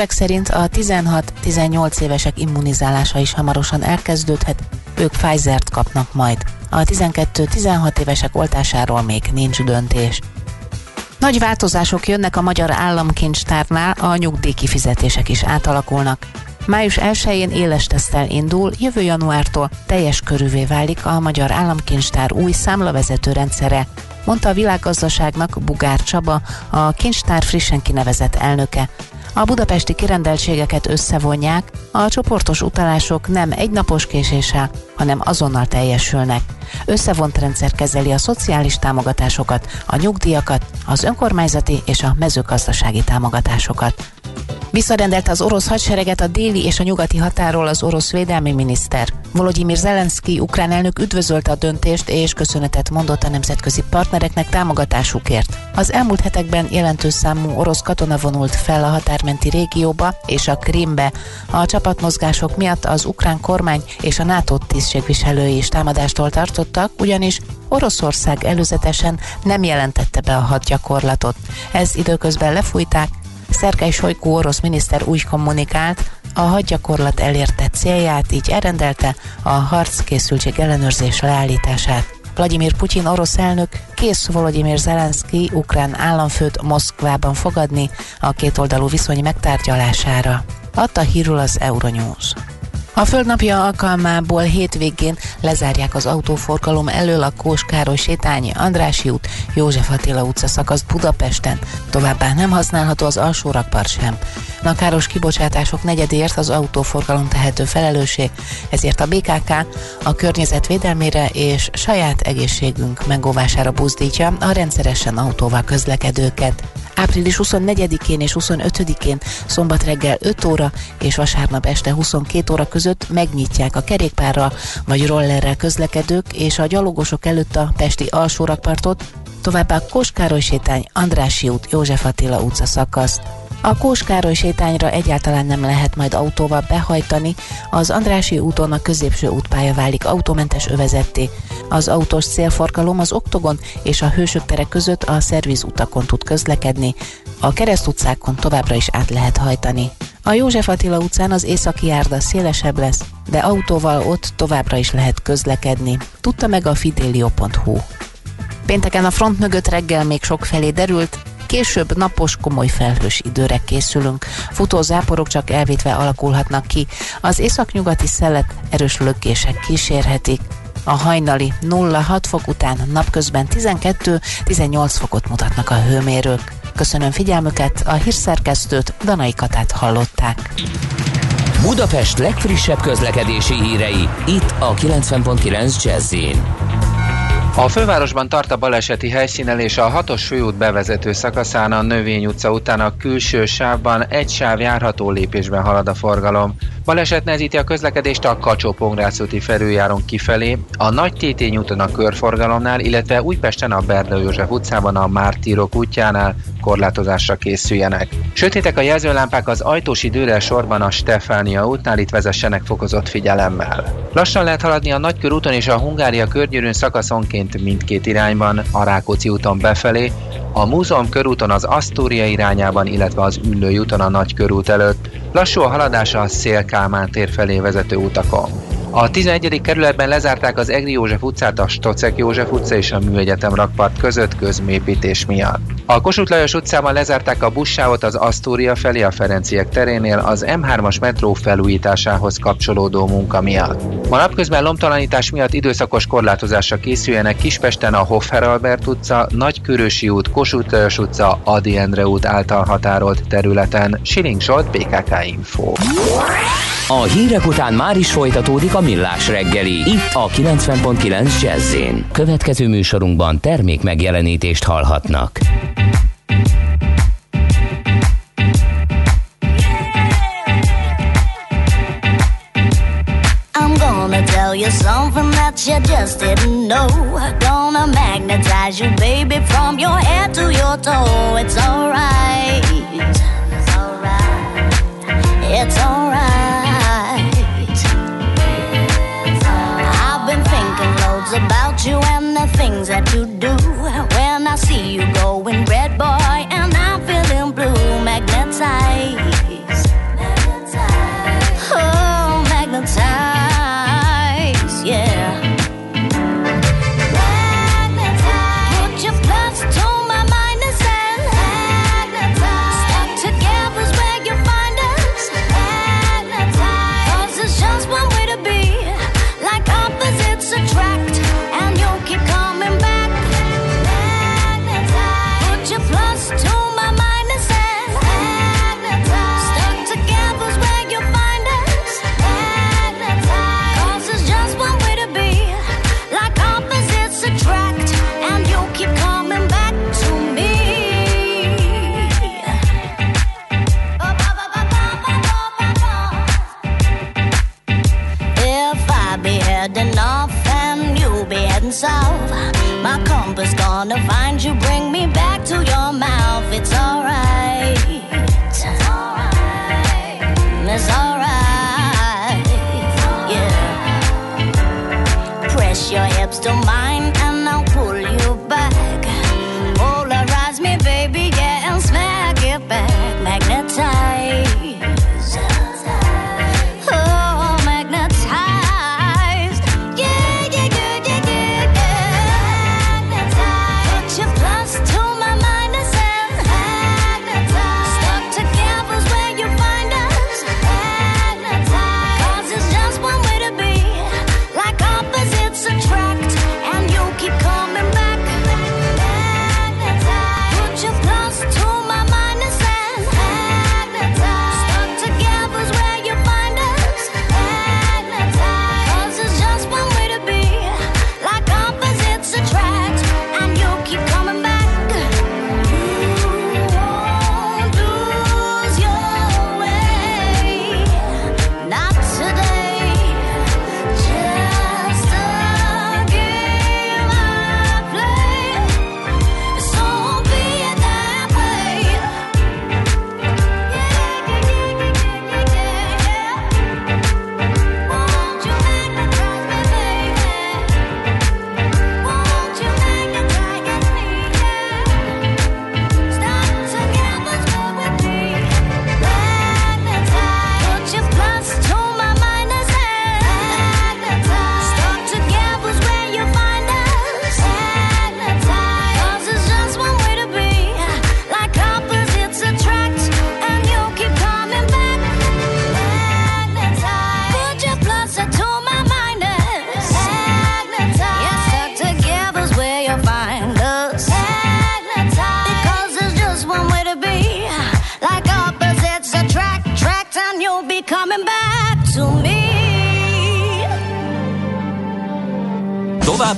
Ezek szerint a 16-18 évesek immunizálása is hamarosan elkezdődhet, ők Pfizer-t kapnak majd. A 12-16 évesek oltásáról még nincs döntés. Nagy változások jönnek a magyar államkincstárnál, a nyugdíjkifizetések is átalakulnak. Május 1-én éles tesztel indul, jövő januártól teljes körűvé válik a Magyar Államkincstár új számlavezető rendszere, mondta a világgazdaságnak Bugár Csaba, a kincstár frissen kinevezett elnöke. A budapesti kirendeltségeket összevonják, a csoportos utalások nem egynapos késéssel, hanem azonnal teljesülnek. Összevont rendszer kezeli a szociális támogatásokat, a nyugdíjakat, az önkormányzati és a mezőgazdasági támogatásokat. Visszarendelte az orosz hadsereget a déli és a nyugati határól az orosz védelmi miniszter. Volodymyr Zelenszky ukrán elnök üdvözölte a döntést és köszönetet mondott a nemzetközi partnereknek támogatásukért. Az elmúlt hetekben jelentős számú orosz katona vonult fel a határmenti régióba és a Krimbe. A csapatmozgások miatt az ukrán kormány és a NATO tisztségviselői is támadástól tartottak, ugyanis Oroszország előzetesen nem jelentette be a hadgyakorlatot. Ez időközben lefújták, Szerkei Sojkú orosz miniszter úgy kommunikált, a hadgyakorlat elérte célját, így elrendelte a harckészültség ellenőrzés leállítását. Vladimir Putyin orosz elnök kész Volodymyr Zelenszky ukrán államfőt Moszkvában fogadni a kétoldalú viszony megtárgyalási Adta hírül az Euronews. A Földnapja alkalmából hétvégén lezárják az autóforgalom elől a Kós Károly sétányi Andrási út, József Attila utca szakasz Budapesten. Továbbá nem használható az alsó rakpart sem. A káros kibocsátások negyedért az autóforgalom tehető felelősség, ezért a BKK a környezet védelmére és saját egészségünk megóvására buzdítja a rendszeresen autóval közlekedőket. Április 24-én és 25-én szombat reggel 5 óra és vasárnap este 22 óra között megnyitják a kerékpárral vagy rollerrel közlekedők és a gyalogosok előtt a Pesti alsórakpartot, továbbá Koskároly sétány, Andrási út, József Attila utca szakaszt. A Kóskároly sétányra egyáltalán nem lehet majd autóval behajtani, az Andrási úton a középső útpálya válik autómentes övezetté. Az autós célforgalom az Oktogon és a Hősök tere között a szerviz utakon tud közlekedni, a kereszt utcákon továbbra is át lehet hajtani. A József Attila utcán az északi járda szélesebb lesz, de autóval ott továbbra is lehet közlekedni. Tudta meg a fidelio.hu. Pénteken a front mögött reggel még sok felé derült, Később napos, komoly felhős időre készülünk. Futó záporok csak elvétve alakulhatnak ki. Az északnyugati szelet erős lökések kísérhetik. A hajnali 0-6 fok után napközben 12-18 fokot mutatnak a hőmérők. Köszönöm figyelmüket, a hírszerkesztőt Danai Katát hallották. Budapest legfrissebb közlekedési hírei, itt a 90.9 jazz a fővárosban tart a baleseti helyszínen és a hatos főút bevezető szakaszán a Növény utca után a külső sávban egy sáv járható lépésben halad a forgalom. Baleset nehezíti a közlekedést a kacsó úti felüljáron kifelé, a Nagy Tétény úton a körforgalomnál, illetve Újpesten a Berda József utcában a Mártírok útjánál korlátozásra készüljenek. Sötétek a jelzőlámpák az ajtósi dőrel sorban a Stefánia útnál, itt vezessenek fokozott figyelemmel. Lassan lehet haladni a Nagykörúton és a Hungária körgyűrűn szakaszonként mindkét irányban, a Rákóczi úton befelé, a Múzeum körúton az Asztória irányában, illetve az Üllői úton a Nagykörút előtt. Lassú a haladása a Szél-Kálmán tér felé vezető utakon. A 11. kerületben lezárták az Egri József utcát a Stocek József utca és a Műegyetem rakpart között közmépítés miatt. A Kossuth Lajos utcában lezárták a buszsávot az Asztória felé a Ferenciek terénél az M3-as metró felújításához kapcsolódó munka miatt. Ma napközben lomtalanítás miatt időszakos korlátozásra készüljenek Kispesten a Hoffer Albert utca, Nagykörösi út, Kossuth Lajos utca, Adi Endre út által határolt területen. Siling Zsolt, BKK Info. A hírek után már is folytatódik a millás reggeli. Itt a 90.9 jazz Következő műsorunkban termék megjelenítést hallhatnak. That you just didn't know. Gonna magnetize you, baby, from your head to your toe. It's alright. It's alright. It's alright. I've been thinking loads about you and the things that you do. When I see you going red, boy, and I'm feeling blue, magnetized.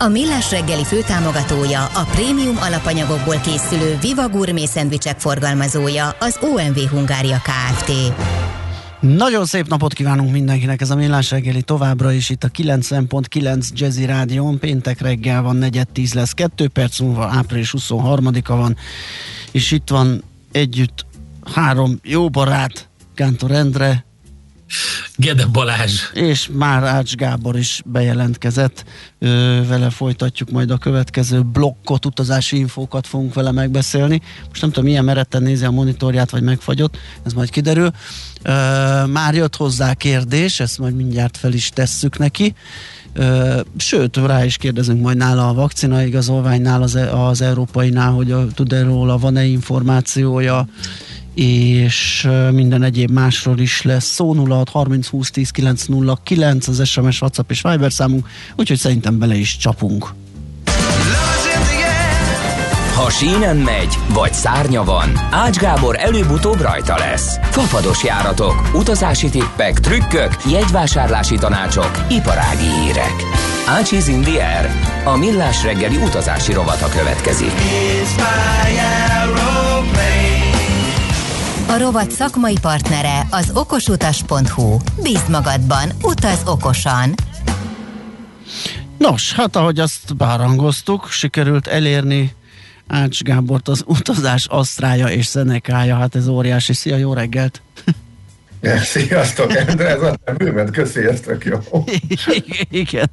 A Millás reggeli főtámogatója, a prémium alapanyagokból készülő Viva Gourmet szendvicsek forgalmazója, az OMV Hungária Kft. Nagyon szép napot kívánunk mindenkinek, ez a Millás reggeli továbbra is itt a 90.9 Jazzy Rádión, péntek reggel van, negyed tíz lesz, kettő perc múlva április 23-a van, és itt van együtt három jó barát, Kántor Endre, Gede Balázs. és már Ács Gábor is bejelentkezett. Ö, vele folytatjuk majd a következő blokkot, utazási infókat fogunk vele megbeszélni. Most nem tudom, milyen meretten nézi a monitorját, vagy megfagyott, ez majd kiderül. Ö, már jött hozzá kérdés, ezt majd mindjárt fel is tesszük neki. Ö, sőt, rá is kérdezünk majd nála a vakcina igazolványnál, az, az európainál, hogy tud-e róla, van-e információja, és minden egyéb másról is lesz szó 06 30 20 10 909 az SMS, WhatsApp és Viber számunk, úgyhogy szerintem bele is csapunk. Ha sínen megy, vagy szárnya van, Ács Gábor előbb-utóbb rajta lesz. Fafados járatok, utazási tippek, trükkök, jegyvásárlási tanácsok, iparági hírek. Ácsiz in the air. A millás reggeli utazási rovata következik. A rovat szakmai partnere az okosutas.hu. Bízd magadban, utaz okosan! Nos, hát ahogy azt bárangoztuk, sikerült elérni Ács Gábort az utazás asztrája és szenekája, hát ez óriási. Szia, jó reggelt! Sziasztok, Endre, ez a bőven, köszi, ez tök jó. Igen.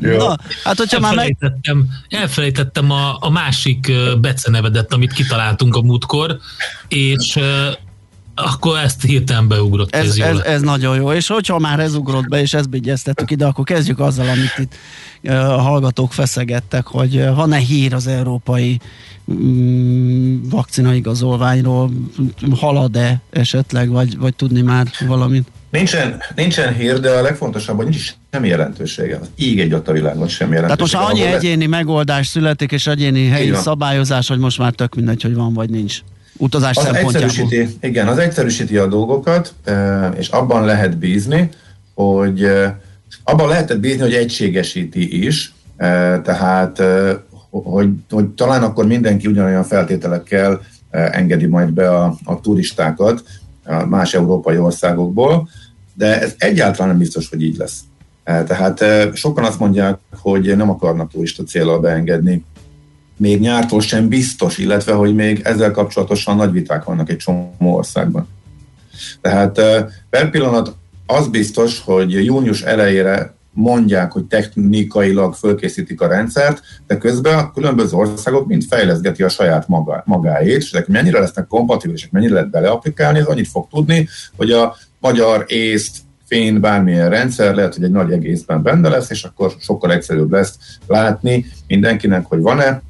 Jó. Na, hát hogyha már meg... Elfelejtettem, elfelejtettem a, a másik becenevedet, amit kitaláltunk a múltkor, és akkor ezt hirtelen beugrott. Ez, Ez, ez, ez, nagyon jó, és hogyha már ez ugrott be, és ezt bigyeztettük ide, akkor kezdjük azzal, amit itt a hallgatók feszegettek, hogy van-e hír az európai mm, vakcinaigazolványról, halad-e esetleg, vagy, vagy tudni már valamit? Nincsen, nincsen hír, de a legfontosabb, hogy nincs semmi jelentősége. Így egy ott a világon semmi Tehát jelentősége. most már annyi egyéni megoldás születik, és egyéni helyi szabályozás, hogy most már tök mindegy, hogy van vagy nincs. utazás az egyszerűsíti, igen, az egyszerűsíti a dolgokat, és abban lehet bízni, hogy abban lehetett bízni, hogy egységesíti is, tehát hogy, hogy talán akkor mindenki ugyanolyan feltételekkel engedi majd be a, a turistákat más európai országokból, de ez egyáltalán nem biztos, hogy így lesz. Tehát sokan azt mondják, hogy nem akarnak turista célral beengedni még nyártól sem biztos, illetve hogy még ezzel kapcsolatosan nagy viták vannak egy csomó országban. Tehát per pillanat az biztos, hogy június elejére mondják, hogy technikailag fölkészítik a rendszert, de közben a különböző országok mind fejleszgeti a saját maga, magáét, és ezek mennyire lesznek kompatibilisek, mennyire lehet beleaplikálni, ez annyit fog tudni, hogy a magyar, észt, fén, bármilyen rendszer, lehet, hogy egy nagy egészben benne lesz, és akkor sokkal egyszerűbb lesz látni mindenkinek, hogy van-e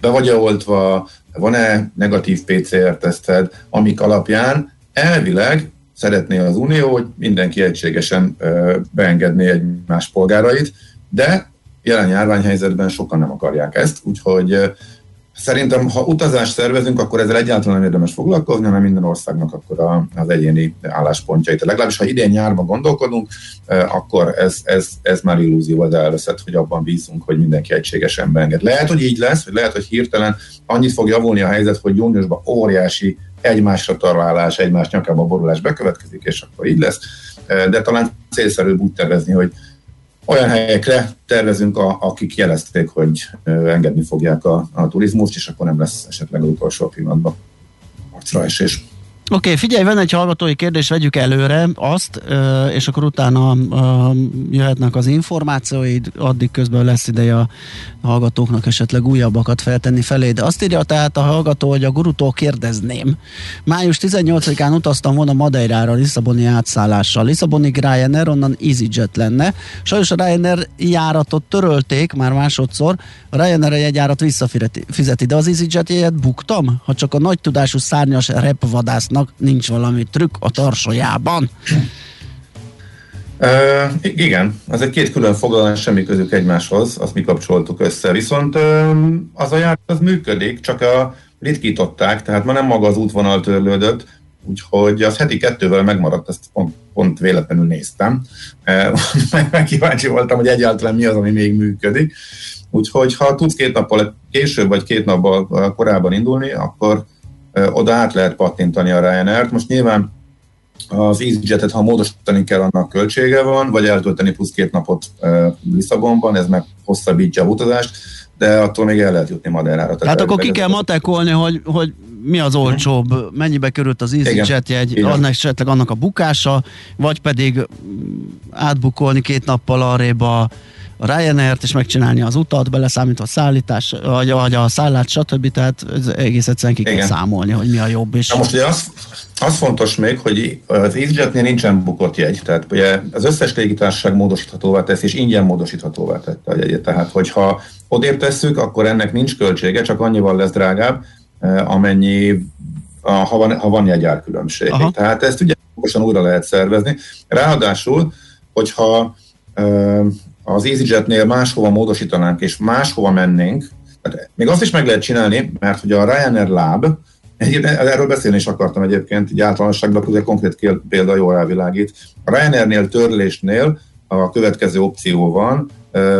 be vagy oltva, van-e negatív PCR-teszted, amik alapján elvileg szeretné az Unió, hogy mindenki egységesen beengedné egymás polgárait, de jelen járványhelyzetben sokan nem akarják ezt, úgyhogy Szerintem, ha utazást szervezünk, akkor ezzel egyáltalán nem érdemes foglalkozni, hanem minden országnak akkor az egyéni álláspontjait. Legalábbis, ha idén nyárban gondolkodunk, akkor ez, ez, ez már illúzió az elveszett, hogy abban bízunk, hogy mindenki egységesen beenged. Lehet, hogy így lesz, vagy lehet, hogy hirtelen annyit fog javulni a helyzet, hogy júniusban óriási egymásra találás, egymás nyakába borulás bekövetkezik, és akkor így lesz. De talán célszerűbb úgy tervezni, hogy olyan helyekre tervezünk, a, akik jelezték, hogy engedni fogják a, a turizmust, és akkor nem lesz esetleg utolsó pillanatban arcra esés. Oké, okay, figyelj, van egy hallgatói kérdés, vegyük előre azt, és akkor utána jöhetnek az információid, addig közben lesz ideje a hallgatóknak esetleg újabbakat feltenni felé. De azt írja tehát a hallgató, hogy a gurutól kérdezném. Május 18-án utaztam volna Madeirára Lisszaboni átszállással. Lisszaboni Ryanair, onnan EasyJet lenne. Sajnos a Ryanair járatot törölték már másodszor, a Ryanair a jegyárat visszafizeti, de az EasyJet jegyet buktam? Ha csak a nagy tudású szárnyas repvadász Márknak nincs valami trükk a tarsajában. Uh, igen, ez egy két külön foglalás, semmi közük egymáshoz, azt mi kapcsoltuk össze. Viszont uh, az a járat az működik, csak a ritkították, tehát ma nem maga az útvonal törlődött, úgyhogy az heti kettővel megmaradt, ezt pont, pont véletlenül néztem. Uh, kíváncsi voltam, hogy egyáltalán mi az, ami még működik. Úgyhogy ha tudsz két nappal később, vagy két nappal korábban indulni, akkor oda át lehet pattintani a Ryanair-t. Most nyilván az EasyJet-et, ha módosítani kell, annak költsége van, vagy eltölteni plusz két napot Lisszabonban, ez meg hosszabbítja a utazást, de attól még el lehet jutni Madeirára. Hát akkor ki kell matekolni, hogy, hogy mi az olcsóbb, mennyibe került az EasyJet jegy, annak esetleg annak a bukása, vagy pedig átbukolni két nappal arrébb a a Ryanair-t, és megcsinálni az utat, beleszámítva a szállítás, vagy, vagy a szállát, stb. Tehát ez egész egyszerűen ki kell Igen. számolni, hogy mi a jobb. És... Na most ugye az, az fontos még, hogy az EasyJetnél nincsen bukott jegy, tehát ugye az összes légitársaság módosíthatóvá tesz, és ingyen módosíthatóvá tette a jegyet. Tehát, hogyha odébb tesszük, akkor ennek nincs költsége, csak annyival lesz drágább, eh, amennyi ha van, ha van jegyárkülönbség. Aha. Tehát ezt ugye újra lehet szervezni. Ráadásul, hogyha eh, az EasyJetnél máshova módosítanánk, és máshova mennénk, tehát még azt is meg lehet csinálni, mert hogy a Ryanair láb, erről beszélni is akartam egyébként, így általánosságban, ugye konkrét példa jól rávilágít. A Ryanairnél törlésnél a következő opció van,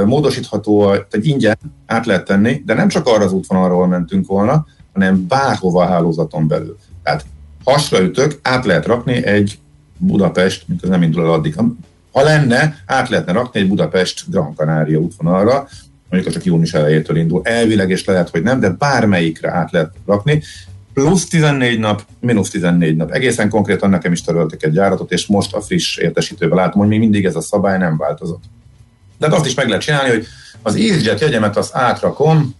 módosítható, tehát ingyen át lehet tenni, de nem csak arra az útvonalról mentünk volna, hanem bárhova a hálózaton belül. Tehát hasra ütök, át lehet rakni egy Budapest, mikor nem indul el addig. Ha lenne, át lehetne rakni egy Budapest Gran Canaria útvonalra, mondjuk csak június elejétől indul. Elvileg és lehet, hogy nem, de bármelyikre át lehet rakni. Plusz 14 nap, mínusz 14 nap. Egészen konkrétan nekem is töröltek egy gyáratot, és most a friss értesítővel látom, hogy még mindig ez a szabály nem változott. De azt is meg lehet csinálni, hogy az EasyJet jegyemet azt átrakom,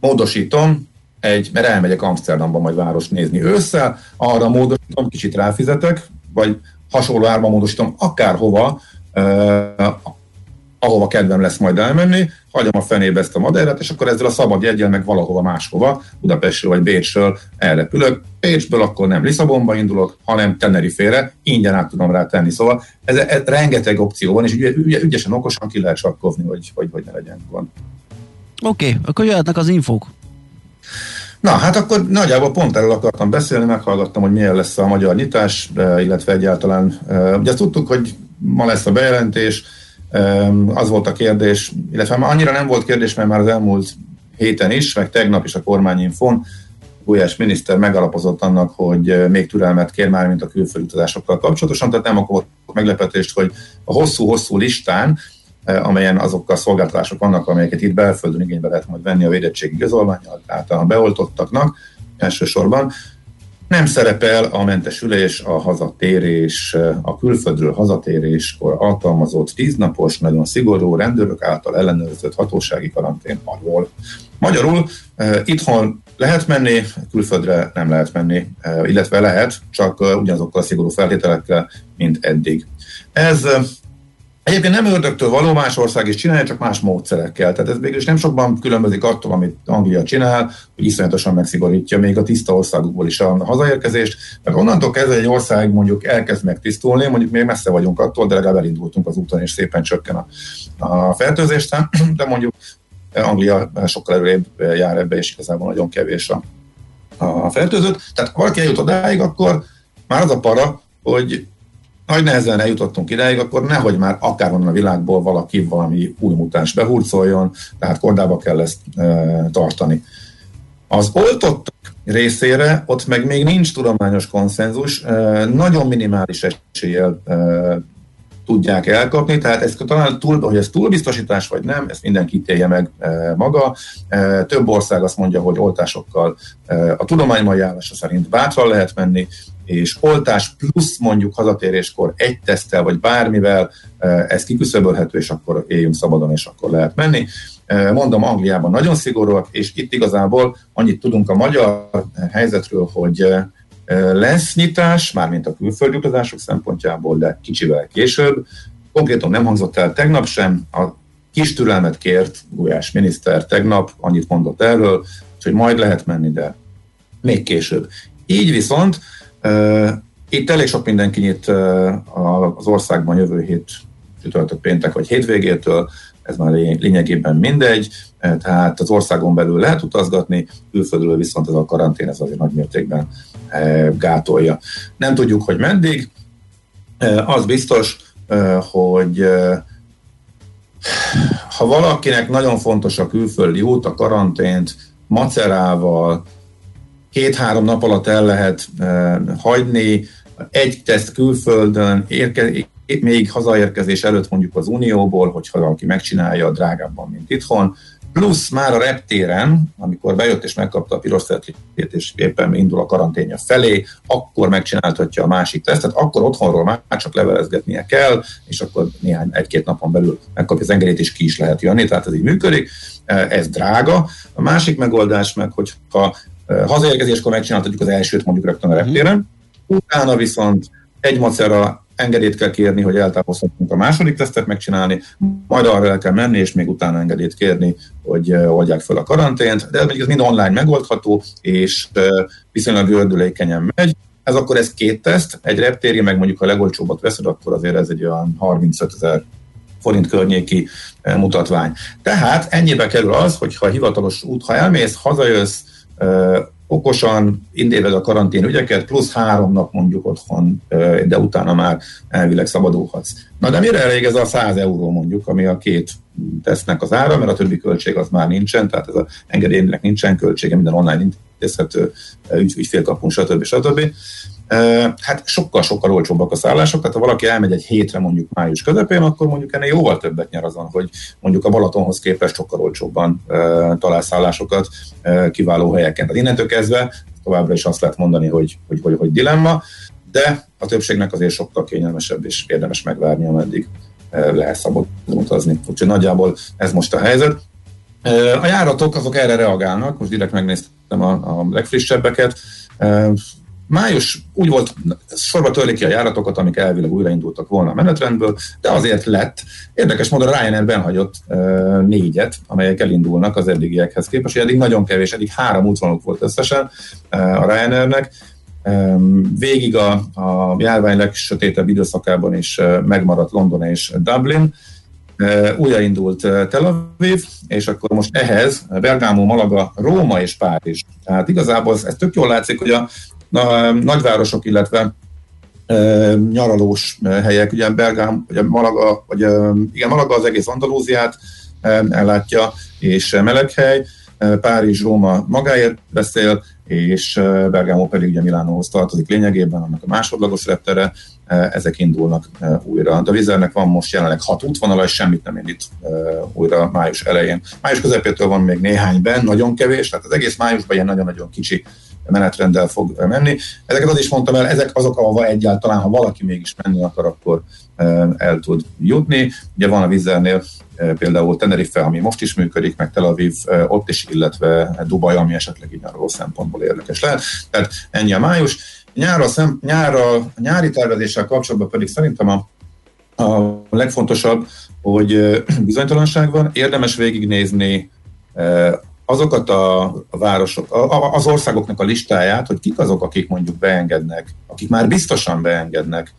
módosítom, egy, mert elmegyek Amsterdamba majd város nézni ősszel, arra módosítom, kicsit ráfizetek, vagy hasonló árban módosítom akárhova, ahova kedvem lesz majd elmenni, hagyom a fenébe ezt a maderát, és akkor ezzel a szabad jegyel meg valahova máshova, Budapestről vagy Bécsről elrepülök. Bécsből akkor nem Lisszabonba indulok, hanem Tenerife-re, ingyen át tudom rá tenni. Szóval ez, ez rengeteg opció van, és ügy, ügy, ügyesen, okosan ki lehet sakkozni, hogy, hogy, hogy ne legyen van. Oké, okay, akkor jöhetnek az infók. Na, hát akkor nagyjából pont erről akartam beszélni, meghallgattam, hogy milyen lesz a magyar nyitás, illetve egyáltalán, ugye azt tudtuk, hogy ma lesz a bejelentés, az volt a kérdés, illetve már annyira nem volt kérdés, mert már az elmúlt héten is, meg tegnap is a kormányinfon Gulyás miniszter megalapozott annak, hogy még türelmet kér már, mint a külföldi utazásokkal kapcsolatosan, tehát nem akkor meglepetést, hogy a hosszú-hosszú listán, amelyen azok a szolgáltatások vannak, amelyeket itt belföldön igénybe lehet majd venni a védettségi igazolványal, tehát a beoltottaknak elsősorban, nem szerepel a mentesülés, a hazatérés, a külföldről hazatéréskor alkalmazott tíznapos, nagyon szigorú rendőrök által ellenőrzött hatósági karantén arról. Magyarul eh, itthon lehet menni, külföldre nem lehet menni, eh, illetve lehet, csak eh, ugyanazokkal a szigorú feltételekkel, mint eddig. Ez Egyébként nem ördögtől való, más ország is csinálja, csak más módszerekkel. Tehát ez mégis nem sokban különbözik attól, amit Anglia csinál, hogy iszonyatosan megszigorítja még a tiszta országokból is a hazaérkezést. Mert onnantól kezdve egy ország mondjuk elkezd megtisztulni, mondjuk még messze vagyunk attól, de legalább elindultunk az úton, és szépen csökken a, a fertőzés, de mondjuk Anglia sokkal előrébb jár ebbe, és igazából nagyon kevés a, a fertőzött. Tehát ha valaki eljut odáig, akkor már az a para, hogy nagy nehezen eljutottunk ideig, akkor nehogy már akárhonnan a világból valaki valami új mutáns behurcoljon, tehát kordába kell ezt e, tartani. Az oltottak részére ott meg még nincs tudományos konszenzus, e, nagyon minimális eséllyel e, tudják elkapni, tehát ez talán túl, hogy ez túlbiztosítás vagy nem, ezt mindenki ítélje meg e, maga. E, több ország azt mondja, hogy oltásokkal e, a tudomány ajánlása szerint bátran lehet menni, és oltás plusz mondjuk hazatéréskor egy tesztel vagy bármivel ez kiküszöbölhető, és akkor éljünk szabadon, és akkor lehet menni. Mondom, Angliában nagyon szigorúak, és itt igazából annyit tudunk a magyar helyzetről, hogy lesz nyitás, mármint a külföldi utazások szempontjából, de kicsivel később. Konkrétan nem hangzott el tegnap sem, a kis türelmet kért Gulyás miniszter tegnap, annyit mondott erről, hogy majd lehet menni, de még később. Így viszont itt elég sok mindenki nyit az országban jövő hét csütörtök péntek vagy hétvégétől, ez már lényegében mindegy, tehát az országon belül lehet utazgatni, külföldről viszont ez a karantén ez azért nagy mértékben gátolja. Nem tudjuk, hogy meddig, az biztos, hogy ha valakinek nagyon fontos a külföldi út, a karantént, macerával, két-három nap alatt el lehet hagyni, egy teszt külföldön, érke, még hazaérkezés előtt mondjuk az Unióból, hogyha valaki megcsinálja drágábban, mint itthon, plusz már a reptéren, amikor bejött és megkapta a piros szertifikét, és éppen indul a karanténja felé, akkor megcsinálhatja a másik tesztet, akkor otthonról már csak levelezgetnie kell, és akkor néhány, egy-két napon belül megkapja az engedélyt, és ki is lehet jönni, tehát ez így működik. Ez drága. A másik megoldás meg, hogyha hazaérkezéskor megcsináltatjuk az elsőt mondjuk rögtön a reptéren, utána viszont egy macera engedélyt kell kérni, hogy eltávozhatunk a második tesztet megcsinálni, majd arra el kell menni, és még utána engedélyt kérni, hogy oldják fel a karantént, de ez mind online megoldható, és viszonylag gördülékenyen megy. Ez akkor ez két teszt, egy reptéri, meg mondjuk a legolcsóbbat veszed, akkor azért ez egy olyan 35 ezer forint környéki mutatvány. Tehát ennyibe kerül az, hogy ha hivatalos út, ha elmész, hazajössz, okosan indéled a karantén ügyeket, plusz három nap mondjuk otthon, de utána már elvileg szabadulhatsz. Na de mire elég ez a 100 euró mondjuk, ami a két tesznek az ára, mert a többi költség az már nincsen, tehát ez a engedélynek nincsen költsége, minden online intézhető, ügy, ügyfélkapunk, stb. stb. Hát sokkal-sokkal olcsóbbak a szállások, tehát ha valaki elmegy egy hétre mondjuk május közepén, akkor mondjuk ennél jóval többet nyer azon, hogy mondjuk a Balatonhoz képest sokkal olcsóbban talál szállásokat kiváló helyeken. Tehát innentől kezdve továbbra is azt lehet mondani, hogy, hogy, hogy, hogy dilemma, de a többségnek azért sokkal kényelmesebb és érdemes megvárni, ameddig lehet szabadon utazni. Úgyhogy nagyjából ez most a helyzet. A járatok azok erre reagálnak, most direkt megnéztem a, a legfrissebbeket. Május úgy volt, sorba törlik ki a járatokat, amik elvileg újraindultak volna a menetrendből, de azért lett. Érdekes módon Ryanair benhagyott e, négyet, amelyek elindulnak az eddigiekhez képest. Eddig nagyon kevés, eddig három útvonaluk volt összesen e, a Ryanairnek. Végig a, a járvány legsötétebb időszakában is megmaradt London és Dublin, újraindult Tel Aviv, és akkor most ehhez Bergamo, Malaga, Róma és Párizs. Tehát igazából ez, ez tök jól látszik, hogy a, a nagyvárosok, illetve nyaralós helyek, ugye Bergám, ugye Malaga, vagy igen, Malaga az egész Andalúziát ellátja, és meleghely, Párizs, Róma magáért beszél, és Bergamo pedig ugye Milánóhoz tartozik lényegében, annak a másodlagos reptere, ezek indulnak újra. De Vizernek van most jelenleg hat útvonala, és semmit nem indít újra május elején. Május közepétől van még néhány ben, nagyon kevés, tehát az egész májusban ilyen nagyon-nagyon kicsi menetrenddel fog menni. Ezeket az is mondtam el, ezek azok, ahova egyáltalán, ha valaki mégis menni akar, akkor el tud jutni. Ugye van a Vizernél például Tenerife, ami most is működik, meg Tel Aviv ott is, illetve Dubaj, ami esetleg így arról szempontból érdekes lehet. Tehát ennyi a május. Nyára, szem, nyára, nyári tervezéssel kapcsolatban pedig szerintem a, a legfontosabb, hogy bizonytalanság van, érdemes végignézni azokat a, városok, az országoknak a listáját, hogy kik azok, akik mondjuk beengednek, akik már biztosan beengednek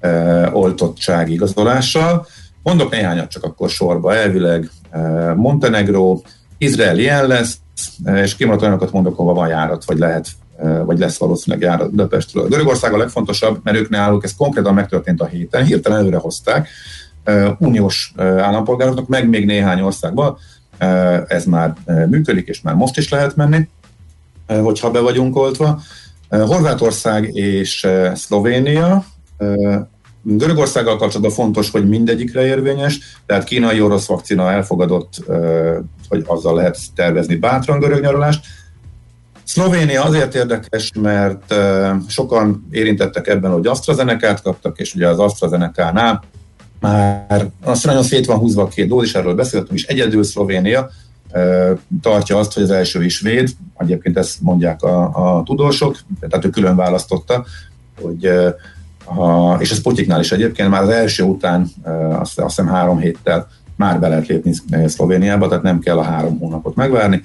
e, oltottsági igazolással. Mondok néhányat csak akkor sorba, elvileg e, Montenegro, Izrael ilyen lesz, e, és kimaradt olyanokat mondok, hova van járat, vagy lehet e, vagy lesz valószínűleg járat Budapestről. Görögország a legfontosabb, mert ők náluk ez konkrétan megtörtént a héten, hirtelen előre hozták, e, uniós állampolgároknak, meg még néhány országban, ez már működik, és már most is lehet menni, hogyha be vagyunk oltva. Horvátország és Szlovénia, Görögországgal kapcsolatban fontos, hogy mindegyikre érvényes, tehát kínai orosz vakcina elfogadott, hogy azzal lehet tervezni bátran görög nyaralást. Szlovénia azért érdekes, mert sokan érintettek ebben, hogy AstraZeneca-t kaptak, és ugye az AstraZeneca-nál már azt nagyon szét van húzva a két dózis, erről beszéltünk is, egyedül Szlovénia tartja azt, hogy az első is véd, egyébként ezt mondják a, a tudósok, tehát ő külön választotta, hogy a, és ez Putyiknál is egyébként már az első után azt, azt hiszem három héttel már be lehet lépni Szlovéniába, tehát nem kell a három hónapot megvárni.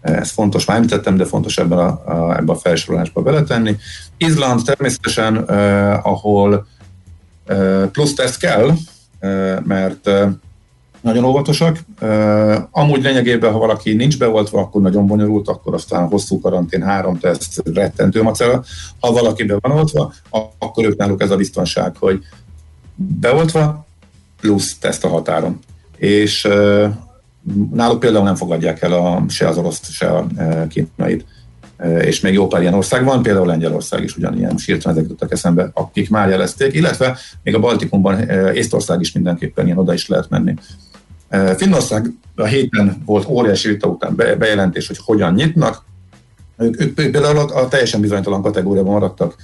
Ez fontos, már említettem, de fontos ebben a, a, ebben a felsorolásba beletenni. Izland természetesen, eh, ahol eh, plusz teszt kell, mert nagyon óvatosak. Amúgy lényegében, ha valaki nincs beoltva, akkor nagyon bonyolult, akkor aztán hosszú karantén, három teszt, rettentő macera. Ha valaki be van oltva, akkor ők náluk ez a biztonság, hogy beoltva, plusz teszt a határon. És náluk például nem fogadják el a, se az orosz, se a kínait és még jó pár ilyen ország van, például Lengyelország is ugyanilyen sírtan ezek jutottak eszembe, akik már jelezték, illetve még a Baltikumban Észtország is mindenképpen ilyen oda is lehet menni. Finnország a héten volt óriási vita után bejelentés, hogy hogyan nyitnak. Ők, ők például a teljesen bizonytalan kategóriában maradtak.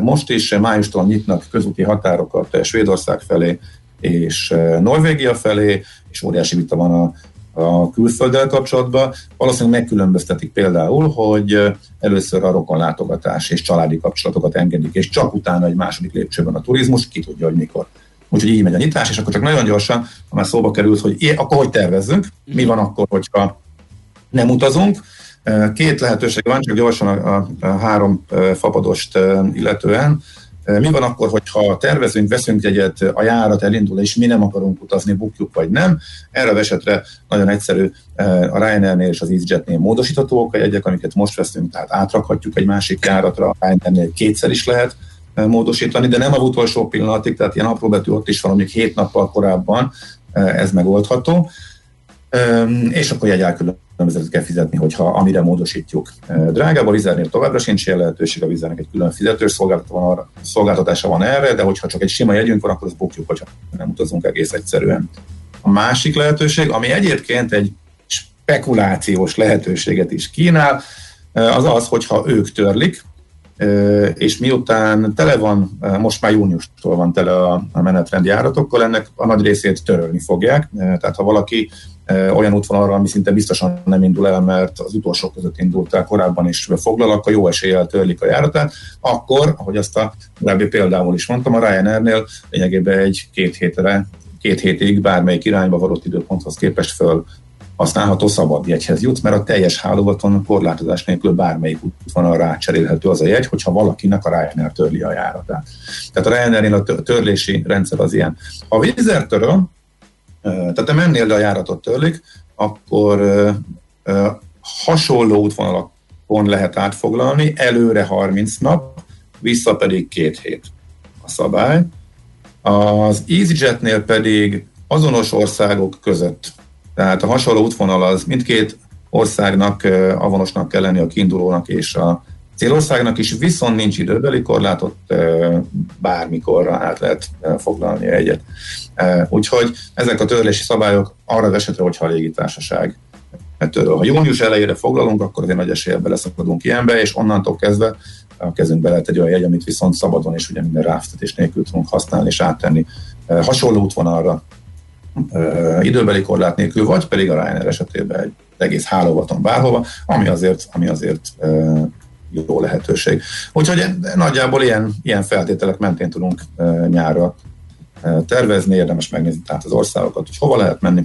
Most is májustól nyitnak közúti határokat Svédország felé és Norvégia felé, és óriási vita van a a külfölddel kapcsolatban. Valószínűleg megkülönböztetik például, hogy először a rokonlátogatás és családi kapcsolatokat engedik, és csak utána egy második lépcsőben a turizmus, ki tudja, hogy mikor. Úgyhogy így megy a nyitás, és akkor csak nagyon gyorsan, ha már szóba került, hogy é, akkor hogy tervezzünk, mi van akkor, hogyha nem utazunk. Két lehetőség van, csak gyorsan a, a, a három fapadost illetően. Mi van akkor, hogyha tervezünk, veszünk jegyet, a járat elindul, és mi nem akarunk utazni, bukjuk vagy nem? Erre a esetre nagyon egyszerű a Ryanairnél és az EasyJetnél módosíthatóak a jegyek, amiket most veszünk, tehát átrakhatjuk egy másik járatra, a Ryanairnél kétszer is lehet módosítani, de nem a utolsó pillanatig, tehát ilyen apró betű ott is van, amíg hét nappal korábban ez megoldható. És akkor egy elkülönbözetet kell fizetni, hogyha amire módosítjuk. Drágább a vizernél továbbra sincs ilyen lehetőség, a vizernek egy külön fizetős szolgáltatása van erre, de hogyha csak egy sima jegyünk van, akkor azt bukjuk, hogyha nem utazunk egész egyszerűen. A másik lehetőség, ami egyébként egy spekulációs lehetőséget is kínál, az az, hogyha ők törlik, és miután tele van, most már júniustól van tele a menetrend járatokkal, ennek a nagy részét törölni fogják. Tehát ha valaki olyan útvonalra, ami szinte biztosan nem indul el, mert az utolsók között indult el korábban is foglal, akkor jó eséllyel törlik a járatát, akkor, ahogy azt a korábbi például is mondtam, a Ryanairnél lényegében egy két hétre, két hétig bármelyik irányba való időponthoz képest föl használható szabad jegyhez jut, mert a teljes hálózaton korlátozás nélkül bármelyik útvonalra rácserélhető az a jegy, hogyha valakinek a Ryanair törli a járatát. Tehát a Ryanairnél a törlési rendszer az ilyen. A Vizer töröl, Tehát ha mennél, de a járatot törlik, akkor hasonló útvonalakon lehet átfoglalni, előre 30 nap, vissza pedig két hét a szabály. Az EasyJetnél pedig azonos országok között, tehát a hasonló útvonal az mindkét országnak avonosnak kell lenni a kiindulónak és a célországnak is, viszont nincs időbeli korlátot, bármikorra át lehet foglalni egyet. Úgyhogy ezek a törlési szabályok arra az esetre, hogyha a légitársaság ettől, ha június elejére foglalunk, akkor azért nagy eséllyel beleszakadunk ilyenbe, és onnantól kezdve a kezünkbe lehet egy olyan jegy, amit viszont szabadon és ugye minden ráftetés nélkül tudunk használni és áttenni hasonló útvonalra időbeli korlát nélkül, vagy pedig a Ryanair esetében egy egész hálóvaton bárhova, ami azért, ami azért jó lehetőség. Úgyhogy nagyjából ilyen, ilyen feltételek mentén tudunk nyárra tervezni, érdemes megnézni tehát az országokat, hogy hova lehet menni.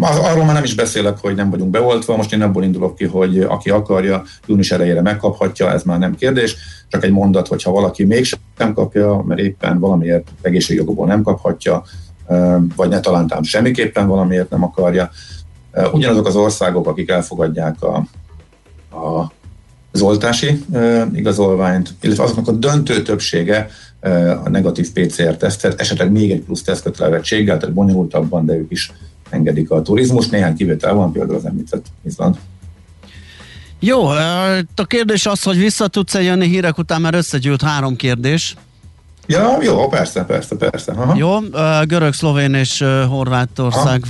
Arról már nem is beszélek, hogy nem vagyunk beoltva, most én abból indulok ki, hogy aki akarja, június elejére megkaphatja, ez már nem kérdés, csak egy mondat, hogyha valaki mégsem kapja, mert éppen valamiért egészségjogokból nem kaphatja, vagy ne talántám semmiképpen valamiért nem akarja. Ugyanazok az országok, akik elfogadják a, a az oltási igazolványt, illetve azoknak a döntő többsége a negatív PCR-tesztet, esetleg még egy plusz tesztkötelezettséggel, tehát bonyolultabban, de ők is engedik a turizmus. Néhány kivétel van, például az említett Izland. Jó, a kérdés az, hogy vissza tudsz-e jönni hírek után, mert összegyűlt három kérdés. Ja, jó, persze, persze, persze. Aha. Jó, görög, szlovén és Horvátország.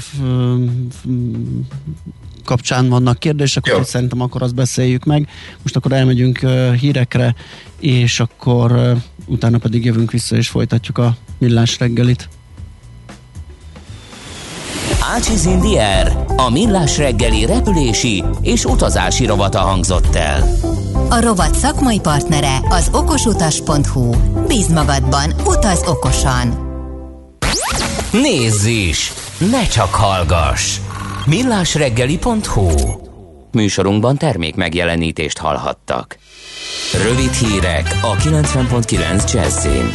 Kapcsán vannak kérdések, úgyhogy szerintem akkor azt beszéljük meg. Most akkor elmegyünk hírekre, és akkor utána pedig jövünk vissza és folytatjuk a millás reggelit. Ácsiz Indier, a millás reggeli repülési és utazási rovata hangzott el. A rovat szakmai partnere az okosutas.hu. Bíz magadban, utaz okosan! Nézz is! Ne csak hallgass! millásreggeli.hu Műsorunkban termék megjelenítést hallhattak. Rövid hírek a 90.9 Jazzin.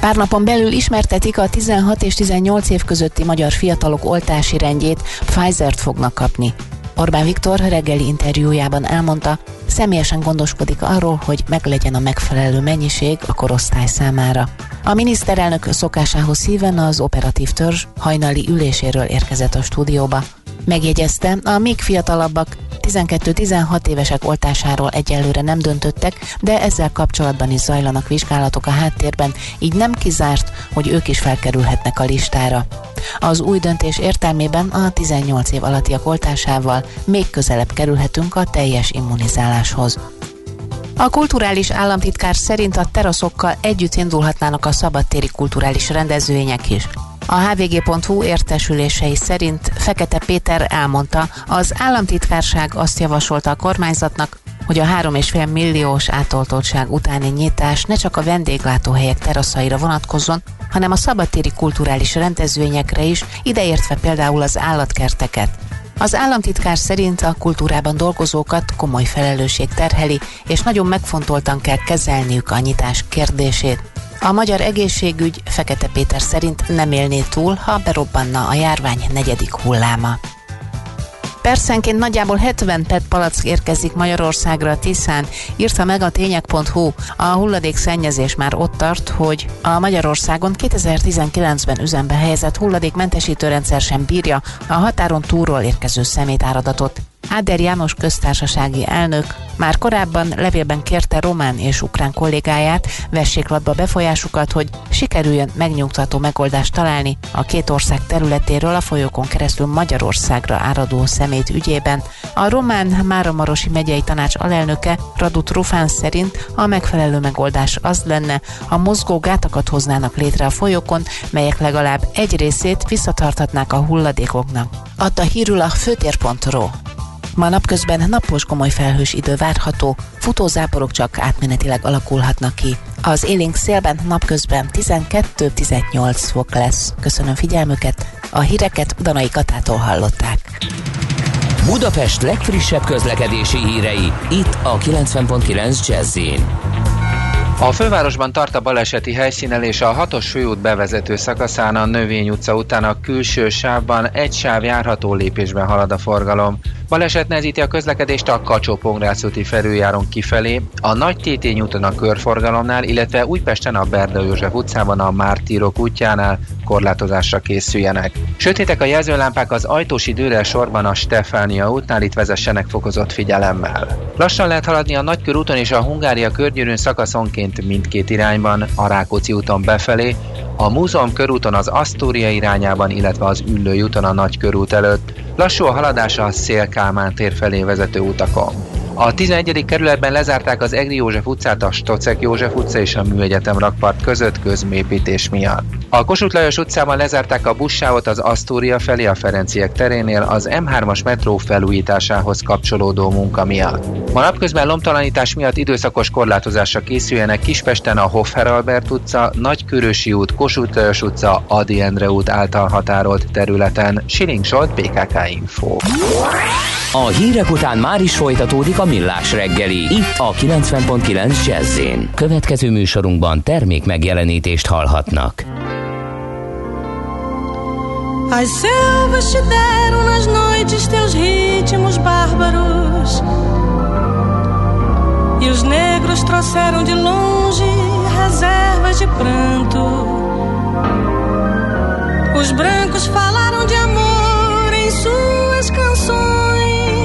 Pár napon belül ismertetik a 16 és 18 év közötti magyar fiatalok oltási rendjét, Pfizer-t fognak kapni. Orbán Viktor reggeli interjújában elmondta, személyesen gondoskodik arról, hogy meglegyen a megfelelő mennyiség a korosztály számára. A miniszterelnök szokásához híven az operatív törzs hajnali üléséről érkezett a stúdióba. Megjegyezte, a még fiatalabbak 12-16 évesek oltásáról egyelőre nem döntöttek, de ezzel kapcsolatban is zajlanak vizsgálatok a háttérben, így nem kizárt, hogy ők is felkerülhetnek a listára. Az új döntés értelmében a 18 év alattiak oltásával még közelebb kerülhetünk a teljes immunizáláshoz. A kulturális államtitkár szerint a teraszokkal együtt indulhatnának a szabadtéri kulturális rendezvények is. A hvg.hu értesülései szerint Fekete Péter elmondta, az államtitkárság azt javasolta a kormányzatnak, hogy a 3,5 milliós átoltottság utáni nyitás ne csak a vendéglátóhelyek teraszaira vonatkozzon, hanem a szabadtéri kulturális rendezvényekre is, ideértve például az állatkerteket. Az államtitkár szerint a kultúrában dolgozókat komoly felelősség terheli, és nagyon megfontoltan kell kezelniük a nyitás kérdését. A magyar egészségügy Fekete Péter szerint nem élné túl, ha berobbanna a járvány negyedik hulláma. Perszenként nagyjából 70 PET palack érkezik Magyarországra a Tiszán, írta meg a tények.hu. A hulladék szennyezés már ott tart, hogy a Magyarországon 2019-ben üzembe helyezett hulladékmentesítő rendszer sem bírja a határon túlról érkező szemétáradatot. Áder János köztársasági elnök már korábban levélben kérte román és ukrán kollégáját, vessék latba befolyásukat, hogy sikerüljön megnyugtató megoldást találni a két ország területéről a folyókon keresztül Magyarországra áradó szemét ügyében. A román Máramarosi megyei tanács alelnöke Radut Rufán szerint a megfelelő megoldás az lenne, ha mozgó gátakat hoznának létre a folyókon, melyek legalább egy részét visszatartatnák a hulladékoknak. Adta hírül a főtér.ro. Ma napközben napos komoly felhős idő várható, futózáporok csak átmenetileg alakulhatnak ki. Az élénk szélben napközben 12-18 fok lesz. Köszönöm figyelmüket, a híreket Danai Katától hallották. Budapest legfrissebb közlekedési hírei, itt a 90.9 jazz A fővárosban tart a baleseti helyszínelés a hatos főút bevezető szakaszán a Növény utca után a külső sávban egy sáv járható lépésben halad a forgalom. Baleset nehezíti a közlekedést a kacsó úti felüljáron kifelé, a Nagy Tétény úton a körforgalomnál, illetve Újpesten a Berda József utcában a Mártírok útjánál korlátozásra készüljenek. Sötétek a jelzőlámpák az ajtósi dőre sorban a Stefánia útnál, itt vezessenek fokozott figyelemmel. Lassan lehet haladni a Nagykörúton és a Hungária körgyűrűn szakaszonként mindkét irányban, a Rákóczi úton befelé, a Múzeum körúton az Asztória irányában, illetve az Üllői úton a Nagykörút előtt. Lassú a haladása a Szélkálmán tér felé vezető utakon. A 11. kerületben lezárták az Egri József utcát a Stocek József utca és a Műegyetem rakpart között közmépítés miatt. A Kossuth Lajos utcában lezárták a buszsávot az Asztória felé a Ferenciek terénél az M3-as metró felújításához kapcsolódó munka miatt. Ma napközben lomtalanítás miatt időszakos korlátozásra készüljenek Kispesten a Hoffer Albert utca, Nagykörösi út, Kossuth Lajos utca, Adi Endre út által határolt területen. Siling Zsolt, PKK Info. A hírek után már is folytatódik a millás reggeli. Itt a 90.9 jazz Következő műsorunkban termék megjelenítést hallhatnak. As selvas te deram nas noites teus ritmos bárbaros E os negros trouxeram de longe reservas de pranto Os brancos falaram de amor em suas canções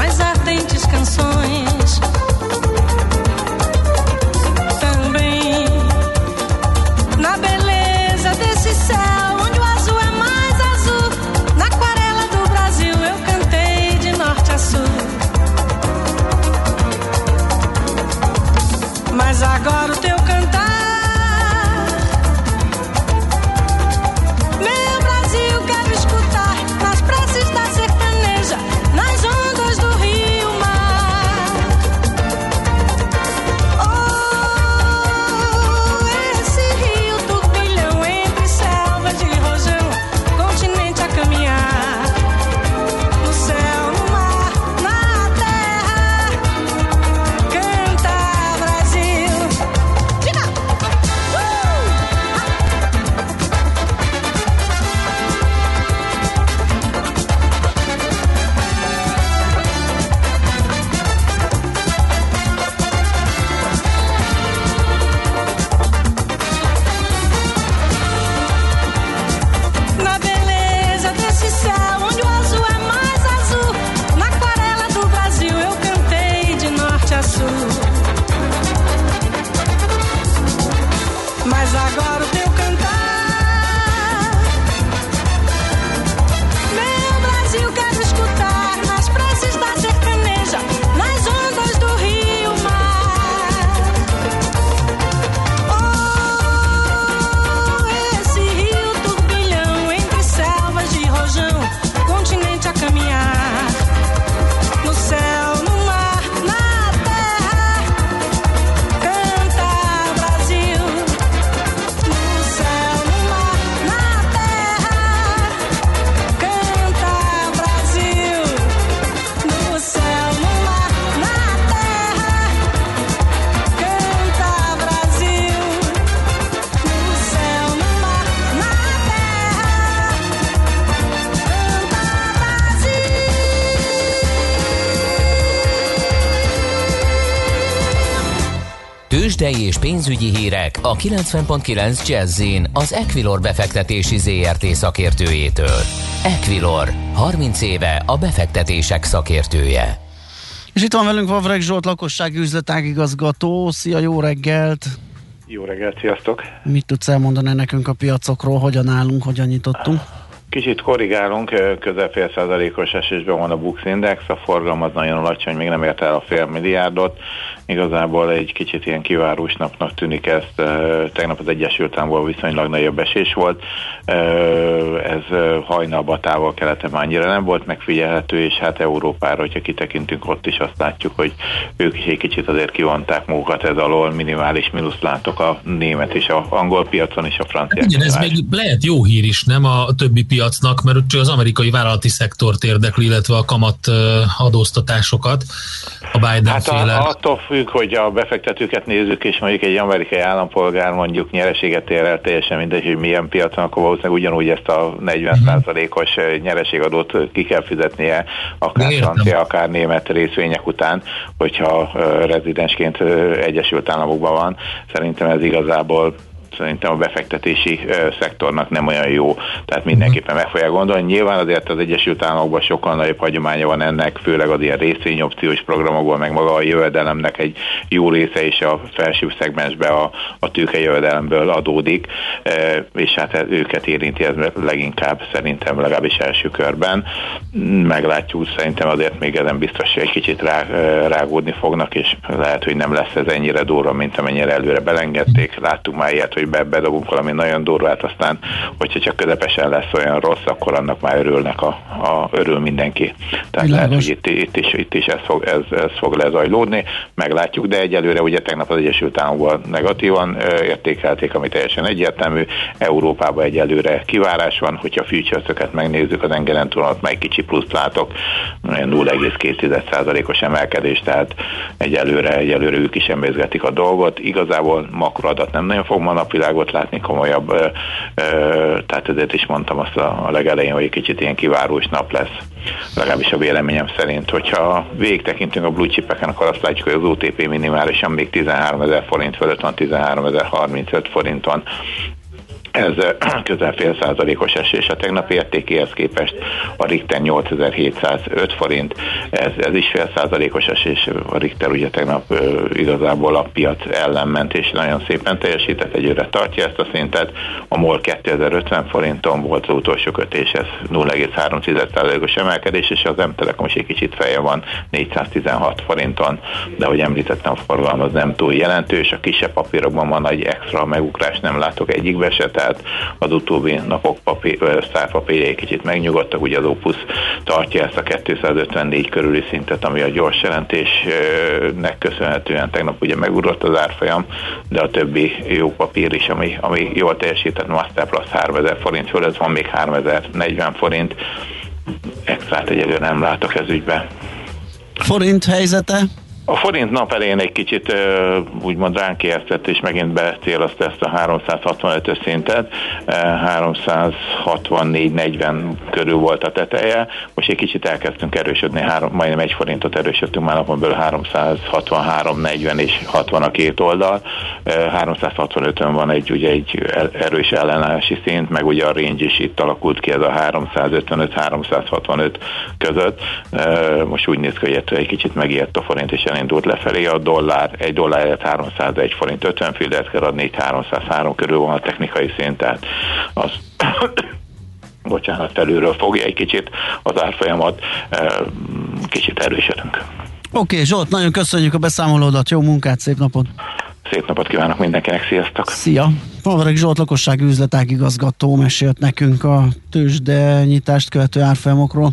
tőzsdei és pénzügyi hírek a 90.9 jazz az Equilor befektetési ZRT szakértőjétől. Equilor, 30 éve a befektetések szakértője. És itt van velünk Vavreg Zsolt, lakossági üzletágigazgató. Szia, jó reggelt! Jó reggelt, sziasztok! Mit tudsz elmondani nekünk a piacokról, hogyan állunk, hogyan nyitottunk? Kicsit korrigálunk, közel fél százalékos esésben van a Bux Index, a forgalom az nagyon alacsony, még nem ért el a fél milliárdot. Igazából egy kicsit ilyen kivárós napnak tűnik ezt. Tegnap az Egyesült Államból viszonylag nagyobb esés volt. Ez hajnalba távol keleten már annyira nem volt megfigyelhető, és hát Európára, hogyha kitekintünk ott is, azt látjuk, hogy ők is egy kicsit azért kivonták magukat ez alól, minimális mínusz látok a német és a angol piacon és a francia. Igen, ez még lehet jó hír is, nem a többi piacnak, mert csak az amerikai vállalati szektort érdekli, illetve a kamat adóztatásokat, a Biden hát féle. A, attól függ, hogy a befektetőket nézzük, és mondjuk egy amerikai állampolgár mondjuk nyereséget ér el, teljesen mindegy, hogy milyen piacon, akkor valószínűleg ugyanúgy ezt a 40%-os mhm. nyereségadót ki kell fizetnie, akár francia, akár német részvények után, hogyha rezidensként Egyesült Államokban van. Szerintem ez igazából szerintem a befektetési szektornak nem olyan jó, tehát mindenképpen meg fogják gondolni. Nyilván azért az Egyesült Államokban sokkal nagyobb hagyománya van ennek, főleg az ilyen részvényopciós programokban, meg maga a jövedelemnek egy jó része is a felső szegmensbe a, a tőke jövedelemből adódik, és hát őket érinti ez leginkább szerintem legalábbis első körben. Meglátjuk, szerintem azért még ezen biztos, hogy egy kicsit rá, rágódni fognak, és lehet, hogy nem lesz ez ennyire durva, mint amennyire előre belengedték. Láttuk már ilyet, hogy be, bedobunk valami nagyon durvát, aztán, hogyha csak közepesen lesz olyan rossz, akkor annak már örülnek a, a örül mindenki. Tehát Világos. lehet, hogy itt, itt is, itt is ez, fog, ez, ez fog lezajlódni, meglátjuk, de egyelőre ugye tegnap az Egyesült Államokban negatívan értékelték, ami teljesen egyértelmű. Európában egyelőre kivárás van, hogyha futures megnézzük, az engelen túlnat meg kicsi plusz látok, 0,2%-os emelkedés, tehát egyelőre, egyelőre ők is emészgetik a dolgot. Igazából makroadat nem nagyon fog ma napvilágot látni komolyabb, ö, ö, tehát ezért is mondtam azt a, a legelején, hogy egy kicsit ilyen kivárós nap lesz, legalábbis a véleményem szerint. Hogyha végig tekintünk a blue chipeken, akkor azt látjuk, hogy az OTP minimálisan még 13 ezer forint fölött van, 13 ezer 35 forinton ez közel fél százalékos esés a tegnapi értékéhez képest, a Richter 8705 forint, ez, ez is fél százalékos esés, a Richter ugye tegnap ö, igazából a piac ellen ment, és nagyon szépen teljesített, egyőre tartja ezt a szintet, a MOL 2050 forinton volt az utolsó kötés, ez 0,3 százalékos emelkedés, és az M-Telekom is egy kicsit feje van 416 forinton, de ahogy említettem, a forgalom az nem túl jelentős, a kisebb papírokban van egy extra megugrás, nem látok egyikbe se, tehát az utóbbi napok papír, szárpapírjai kicsit megnyugodtak, ugye az Opus tartja ezt a 254 körüli szintet, ami a gyors jelentésnek köszönhetően tegnap ugye megugrott az árfolyam, de a többi jó papír is, ami, ami jól teljesített, Master Plus 3000 forint fölött van még 3040 forint, extrát egyelőre nem látok ez ügybe. Forint helyzete? A forint nap elején egy kicsit úgymond ránk értett, és megint becélozta ezt a 365-ös szintet. 364-40 körül volt a teteje. Most egy kicsit elkezdtünk erősödni, három, majdnem egy forintot erősödtünk már napon belül 363-40 és 60 a két oldal. 365-ön van egy, ugye egy erős ellenállási szint, meg ugye a range is itt alakult ki ez a 355-365 között. Most úgy néz ki, hogy egy kicsit megijedt a forint, és elindult lefelé, a dollár, egy dollárért 301 forint 50 fillet kell adni, 303 körül van a technikai szint, tehát az bocsánat, felülről fogja egy kicsit az árfolyamat, kicsit erősödünk. Oké, okay, Zsolt, nagyon köszönjük a beszámolódat, jó munkát, szép napot! Szép napot kívánok mindenkinek, sziasztok! Szia! Falvarek Zsolt lakossági üzletág igazgató mesélt nekünk a tőzsde nyitást követő árfolyamokról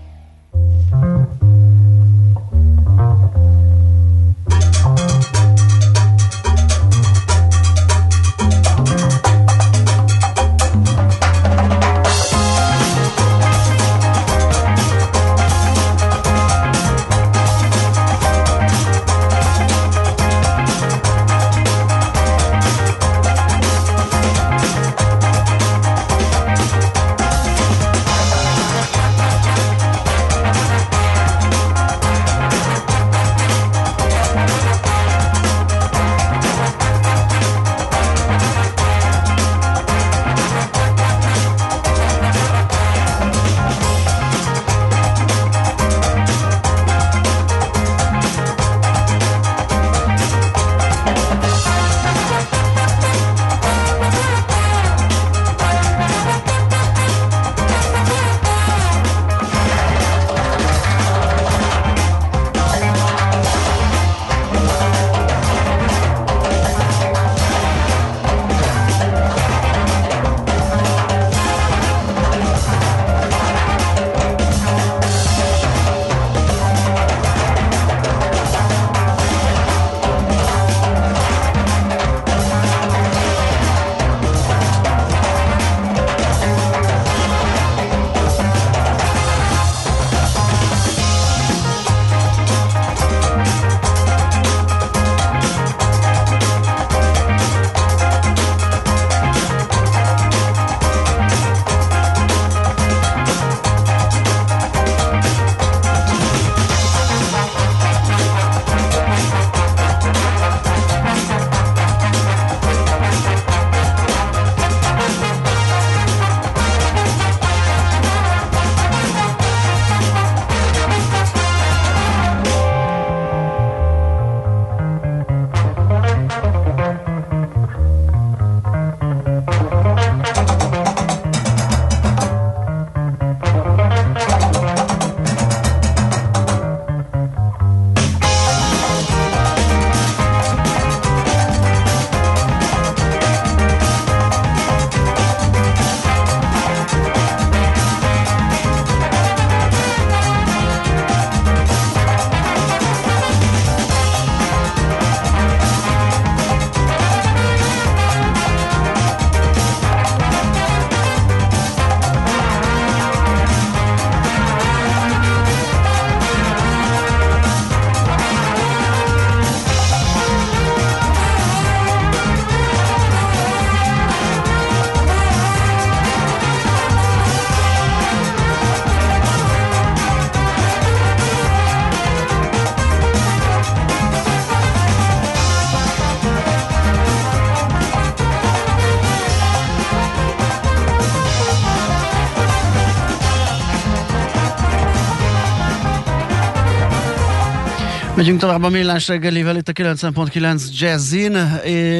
Megyünk tovább a millás reggelivel itt a 90.9 Jazzin.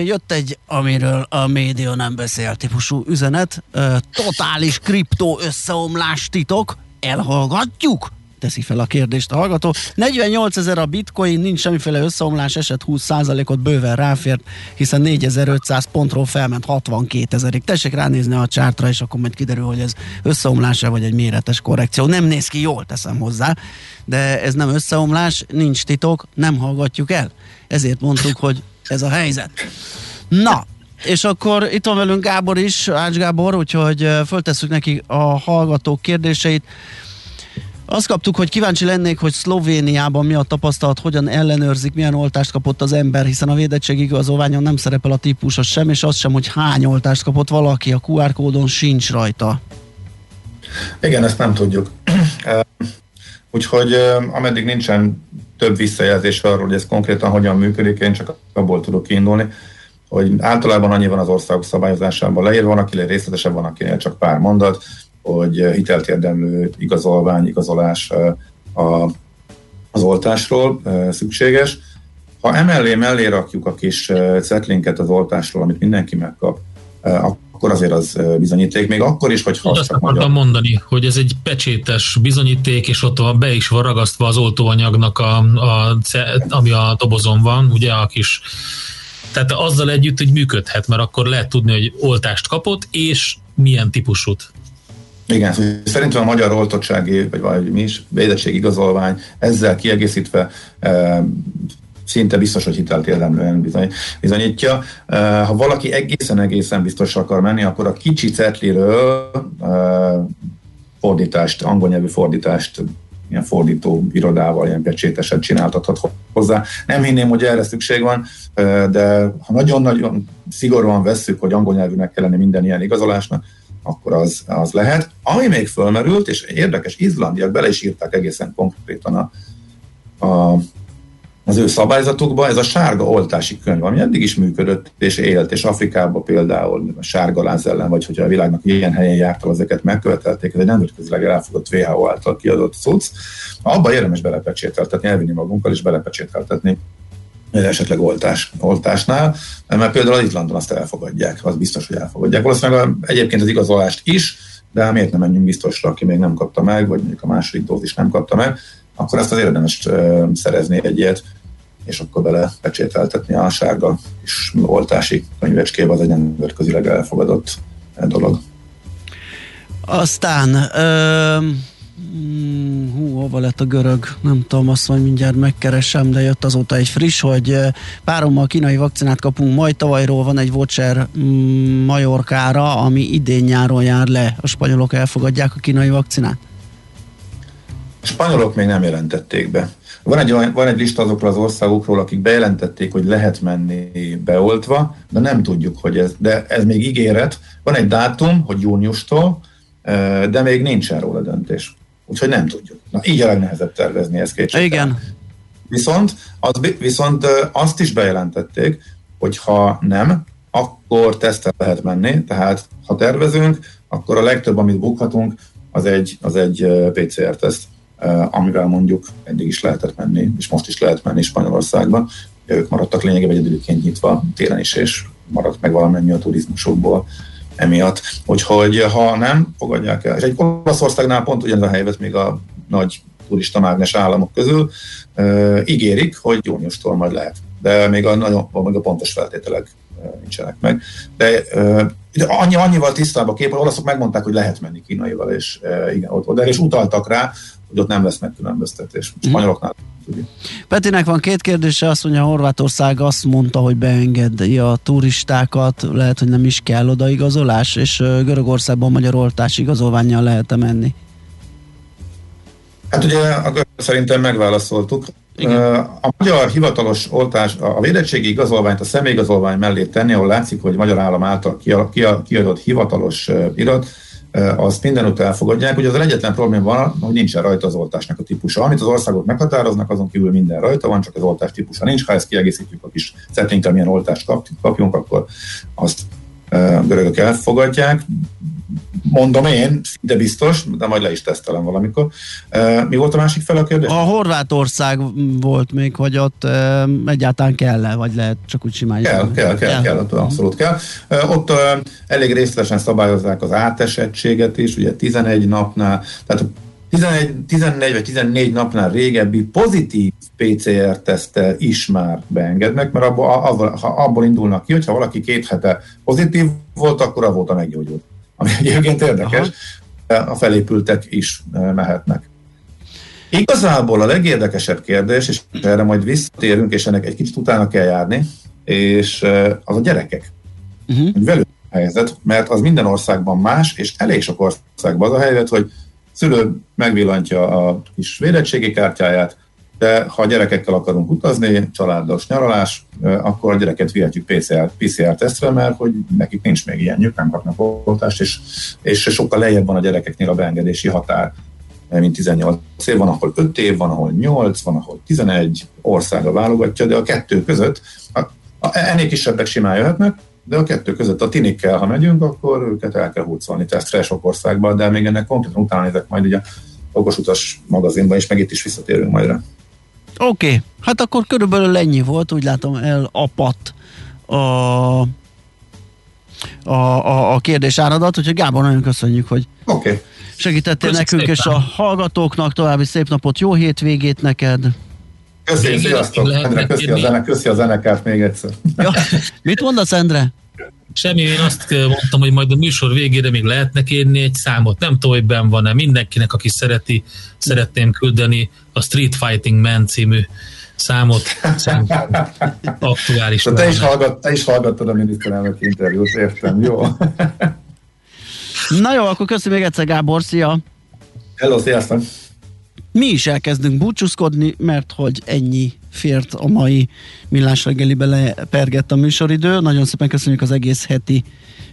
Jött egy, amiről a média nem beszél típusú üzenet. Totális kriptó összeomlás titok. Elhallgatjuk? Teszi fel a kérdést a hallgató. 48 ezer a bitcoin, nincs semmiféle összeomlás, eset 20%-ot bőven ráfért, hiszen 4500 pontról felment 62 ezerig. Tessék ránézni a csártra, és akkor majd kiderül, hogy ez összeomlás vagy egy méretes korrekció. Nem néz ki jól, teszem hozzá, de ez nem összeomlás, nincs titok, nem hallgatjuk el. Ezért mondtuk, hogy ez a helyzet. Na, és akkor itt van velünk Gábor is, Ács Gábor, úgyhogy föltesszük neki a hallgatók kérdéseit. Azt kaptuk, hogy kíváncsi lennék, hogy Szlovéniában mi a tapasztalat, hogyan ellenőrzik, milyen oltást kapott az ember, hiszen a védettségi igazolványon nem szerepel a típusa sem, és az sem, hogy hány oltást kapott valaki, a QR kódon sincs rajta. Igen, ezt nem tudjuk. Úgyhogy ameddig nincsen több visszajelzés arról, hogy ez konkrétan hogyan működik, én csak abból tudok kiindulni, hogy általában annyi van az országok szabályozásában leírva, van, akinél részletesebb, van, akinél csak pár mondat, hogy hitelt érdemlő igazolvány, igazolás a, az oltásról szükséges. Ha emellé mellé rakjuk a kis cetlinket az oltásról, amit mindenki megkap, akkor azért az bizonyíték, még akkor is, hogy ha Azt akartam magyar... mondani, hogy ez egy pecsétes bizonyíték, és ott van, be is van ragasztva az oltóanyagnak, a, a, ami a dobozon van, ugye a kis tehát azzal együtt, hogy működhet, mert akkor lehet tudni, hogy oltást kapott, és milyen típusút. Igen, szerintem a magyar oltottsági, vagy, vagy mi is, védettség igazolvány ezzel kiegészítve e, szinte biztos, hogy hitelt érdemlően bizony, bizonyítja. E, ha valaki egészen-egészen biztos akar menni, akkor a kicsi cetliről e, fordítást, angol nyelvű fordítást ilyen fordító irodával, ilyen pecséteset csináltathat hozzá. Nem hinném, hogy erre szükség van, de ha nagyon-nagyon szigorúan vesszük, hogy angol nyelvűnek kell lenni minden ilyen igazolásnak, akkor az, az lehet. Ami még fölmerült, és érdekes, izlandiak bele is írták egészen konkrétan a, a, az ő szabályzatukba, ez a sárga oltási könyv, ami eddig is működött és élt, és Afrikában például a sárga láz ellen, vagy hogyha a világnak ilyen helyen jártal, ezeket megkövetelték, ez egy nemzetközileg elfogadott WHO által kiadott cucc, abba érdemes belepecsételtetni, elvinni magunkkal és belepecsételtetni esetleg oltás, oltásnál, mert például az Izlandon azt elfogadják, az biztos, hogy elfogadják. Valószínűleg egyébként az igazolást is, de hát miért nem menjünk biztosra, aki még nem kapta meg, vagy mondjuk a második dózis nem kapta meg, akkor ezt az érdemes szerezni egy ilyet, és akkor bele pecsételtetni a sárga és oltási könyvecskébe, az egy nemzetközileg elfogadott dolog. Aztán ö- Hmm, hú, hova lett a görög? Nem tudom, azt majd mindjárt megkeresem, de jött azóta egy friss, hogy párommal kínai vakcinát kapunk, majd tavalyról van egy voucher mm, Majorkára, ami idén nyáron jár le. A spanyolok elfogadják a kínai vakcinát? A spanyolok még nem jelentették be. Van egy, van egy lista azokról az országokról, akik bejelentették, hogy lehet menni beoltva, de nem tudjuk, hogy ez, de ez még ígéret. Van egy dátum, hogy júniustól, de még nincsen róla döntés. Úgyhogy nem tudjuk. Na, így a legnehezebb tervezni ezt kétségtelen. Igen. Viszont, az, viszont azt is bejelentették, hogy ha nem, akkor tesztel lehet menni, tehát ha tervezünk, akkor a legtöbb, amit bukhatunk, az egy, az egy PCR-teszt, amivel mondjuk eddig is lehetett menni, és most is lehet menni Spanyolországban. Ők maradtak lényegében egyedülként nyitva télen is, és maradt meg valamennyi a turizmusokból emiatt. Úgyhogy ha nem, fogadják el. És egy Olaszországnál pont ugyanez a helyzet még a nagy turista mágnes államok közül uh, ígérik, hogy júniustól majd lehet. De még a, nagyon, még a pontos feltételek nincsenek meg. De uh, annyi, annyival tisztább a kép, hogy olaszok megmondták, hogy lehet menni kínaival, és igen, ott de és utaltak rá, hogy ott nem lesz megkülönböztetés. Mhm. Spanyoloknál Petinek van két kérdése, azt mondja, Horvátország azt mondta, hogy beengedi a turistákat, lehet, hogy nem is kell odaigazolás, és Görögországban magyar oltás igazolványjal lehet -e menni? Hát ugye szerintem megválaszoltuk. Igen. A magyar hivatalos oltás, a védettségi igazolványt a személyigazolvány mellé tenni, ahol látszik, hogy magyar állam által kiadott hivatalos irat, azt mindenütt elfogadják. Ugye az egyetlen probléma van, hogy nincsen rajta az oltásnak a típusa. Amit az országok meghatároznak, azon kívül minden rajta van, csak az oltás típusa nincs. Ha ezt kiegészítjük a kis settinkkel, milyen oltást kapjunk, akkor azt görögök elfogadják. Mondom én, de biztos, de majd le is tesztelem valamikor. Mi volt a másik fel a kérdés? A Horvátország volt még, hogy ott egyáltalán kell-e, vagy lehet csak úgy simán? Kell, kell, kell, kell, kell, abszolút kell. Ott elég részletesen szabályozzák az átesettséget is, ugye 11 napnál, tehát 11, 14 vagy 14 napnál régebbi pozitív PCR-tesztel is már beengednek, mert abból, abból, ha abból indulnak ki, hogyha valaki két hete pozitív volt, akkor a meggyógyult. Ami egyébként érdekes, Aha. a felépültek is eh, mehetnek. Igazából a legérdekesebb kérdés, és erre majd visszatérünk, és ennek egy kicsit utána kell járni, és az a gyerekek. Uh-huh. Velük a helyzet, mert az minden országban más, és elég sok országban az a helyzet, hogy szülő megvillantja a kis védettségi kártyáját, de ha a gyerekekkel akarunk utazni, családos nyaralás, akkor a gyereket vihetjük PCR, PCR tesztre, mert hogy nekik nincs még ilyenjük, nem kapnak oltást, és, és sokkal lejjebb van a gyerekeknél a beengedési határ, mint 18 év, van, ahol 5 év, van, ahol 8, van, ahol 11, országa válogatja, de a kettő között, a, a, ennél kisebbek simán jöhetnek, de a kettő között a tinikkel, ha megyünk, akkor őket el kell húzolni tesztre sok országban, de még ennek konkrétan utána nézek majd ugye okos utas magazinban, és meg itt is visszatérünk majd rá. Oké, okay. hát akkor körülbelül ennyi volt, úgy látom elapadt a, a, a, a kérdés áradat, úgyhogy Gábor, nagyon köszönjük, hogy okay. segítettél Köszönjük nekünk szépen. és a hallgatóknak, további szép napot, jó hétvégét neked! Köszönjük, sziasztok! Endre, köszi a, zene, köszi a zenekát még egyszer. Ja, mit mondasz, Endre? Semmi, én azt mondtam, hogy majd a műsor végére még lehetne kérni egy számot. Nem tudom, hogy ben van-e. Mindenkinek, aki szereti, szeretném küldeni a Street Fighting Man című számot. aktuális. te is, hallgat, te is hallgattad a miniszterelnök interjút, értem, jó? Na jó, akkor köszönöm még egyszer, Gábor, szia! Hello, sziasztok! Mi is elkezdünk búcsúzkodni, mert hogy ennyi fért a mai millás reggelibe lepergett a műsoridő. Nagyon szépen köszönjük az egész heti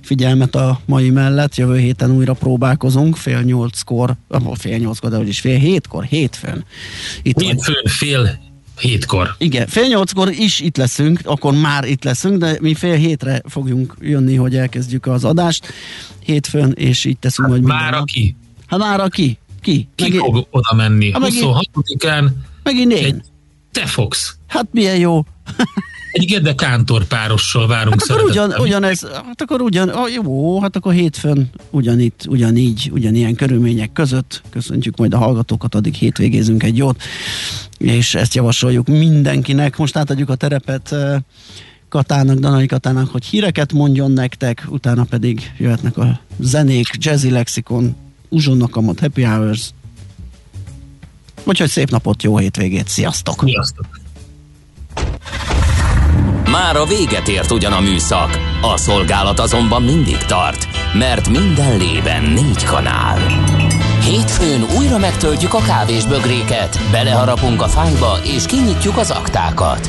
figyelmet a mai mellett. Jövő héten újra próbálkozunk, fél nyolckor, fél nyolckor, de úgyis fél hétkor, hétfőn. Itt hétfőn, fél hétkor. Igen, fél nyolckor is itt leszünk, akkor már itt leszünk, de mi fél hétre fogjunk jönni, hogy elkezdjük az adást hétfőn, és így teszünk hát majd Már aki? Hát már aki? Ki? Ki megint... fog oda menni? 26-án megint én. Egy te fogsz. Hát milyen jó. Egy Gede Kántor párossal várunk hát akkor ugyan, ugyanez, hát akkor ugyan, ah, jó, hát akkor hétfőn ugyanitt, ugyanígy, ugyanilyen körülmények között köszöntjük majd a hallgatókat, addig hétvégézünk egy jót, és ezt javasoljuk mindenkinek. Most átadjuk a terepet eh, Katának, Danai Katának, hogy híreket mondjon nektek, utána pedig jöhetnek a zenék, Jazzy Lexikon, Uzsonnak a Happy Hours, Úgyhogy szép napot, jó hétvégét, sziasztok! Sziasztok! Már a véget ért ugyan a műszak, a szolgálat azonban mindig tart, mert minden lében négy kanál. Hétfőn újra megtöltjük a kávés bögréket, beleharapunk a fányba és kinyitjuk az aktákat.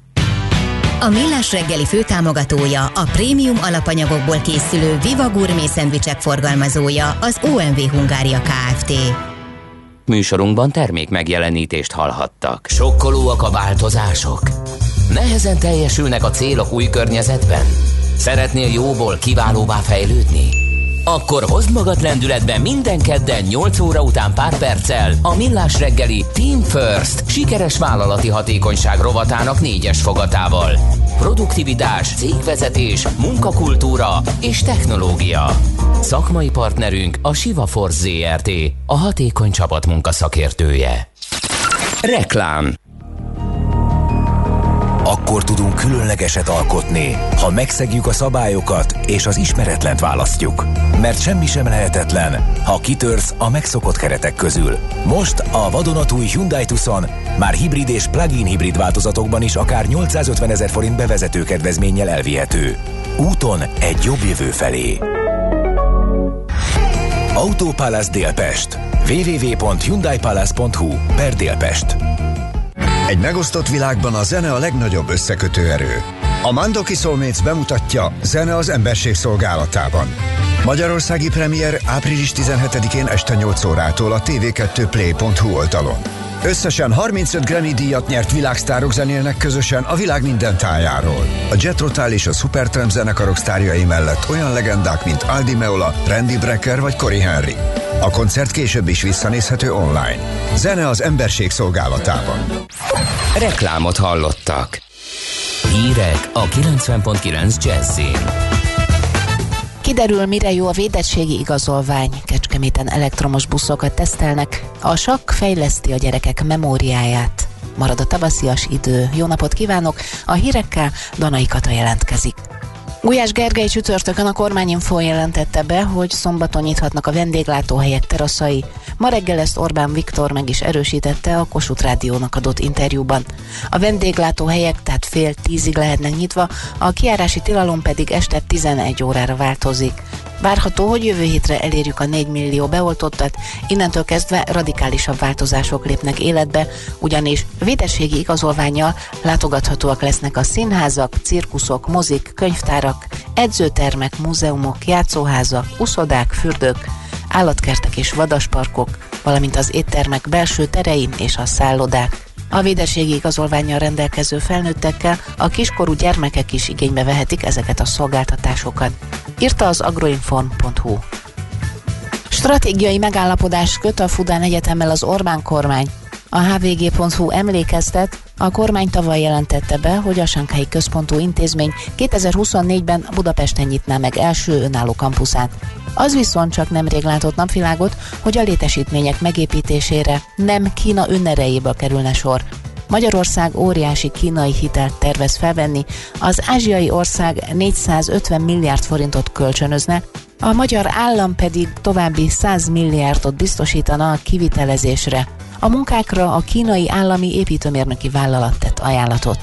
A Millás reggeli főtámogatója, a prémium alapanyagokból készülő Viva Gourmet szendvicsek forgalmazója, az OMV Hungária Kft. Műsorunkban termék megjelenítést hallhattak. Sokkolóak a változások? Nehezen teljesülnek a célok új környezetben? Szeretnél jóból kiválóvá fejlődni? Akkor hozd magad lendületben minden kedden 8 óra után pár perccel a Millás reggeli Team First sikeres vállalati hatékonyság rovatának négyes fogatával. Produktivitás, cégvezetés, munkakultúra és technológia. Szakmai partnerünk a Siva Force ZRT, a hatékony csapatmunka szakértője. Reklám akkor tudunk különlegeset alkotni, ha megszegjük a szabályokat és az ismeretlent választjuk. Mert semmi sem lehetetlen, ha kitörsz a megszokott keretek közül. Most a vadonatúj Hyundai Tucson már hibrid és plug-in hibrid változatokban is akár 850 ezer forint bevezető kedvezménnyel elvihető. Úton egy jobb jövő felé. Autópálasz Délpest. www.hyundaipalace.hu per Délpest. Egy megosztott világban a zene a legnagyobb összekötő erő. A Mandoki Soulmates bemutatja Zene az emberség szolgálatában. Magyarországi premier április 17-én este 8 órától a tv2play.hu oldalon. Összesen 35 Grammy díjat nyert világsztárok zenélnek közösen a világ minden tájáról. A Jet Rotal és a Supertramp zenekarok sztárjai mellett olyan legendák, mint Aldi Meola, Randy Brecker vagy Cory Henry. A koncert később is visszanézhető online. Zene az emberség szolgálatában. Reklámot hallottak. Hírek a 90.9 Jazzin. Kiderül, mire jó a védettségi igazolvány. Kecskeméten elektromos buszokat tesztelnek. A sakk fejleszti a gyerekek memóriáját. Marad a tavaszias idő. Jó napot kívánok! A hírekkel Danai Kata jelentkezik. Gulyás Gergely csütörtökön a kormányinfo jelentette be, hogy szombaton nyithatnak a vendéglátóhelyek teraszai. Ma reggel ezt Orbán Viktor meg is erősítette a Kossuth Rádiónak adott interjúban. A vendéglátóhelyek tehát fél tízig lehetnek nyitva, a kiárási tilalom pedig este 11 órára változik. Várható, hogy jövő hétre elérjük a 4 millió beoltottat, innentől kezdve radikálisabb változások lépnek életbe, ugyanis védességi igazolványjal látogathatóak lesznek a színházak, cirkuszok, mozik, könyvtárak, edzőtermek, múzeumok, játszóházak, uszodák, fürdők, állatkertek és vadasparkok, valamint az éttermek belső terei és a szállodák. A védettségi igazolványjal rendelkező felnőttekkel a kiskorú gyermekek is igénybe vehetik ezeket a szolgáltatásokat. Írta az agroinform.hu. Stratégiai megállapodás köt a Fudán Egyetemmel az Orbán kormány. A hvg.hu emlékeztet, a kormány tavaly jelentette be, hogy a Sankhelyi Központú Intézmény 2024-ben Budapesten nyitná meg első önálló kampuszát. Az viszont csak nemrég látott napvilágot, hogy a létesítmények megépítésére nem Kína önerejéből kerülne sor. Magyarország óriási kínai hitelt tervez felvenni, az ázsiai ország 450 milliárd forintot kölcsönözne, a magyar állam pedig további 100 milliárdot biztosítana a kivitelezésre. A munkákra a kínai állami építőmérnöki vállalat tett ajánlatot.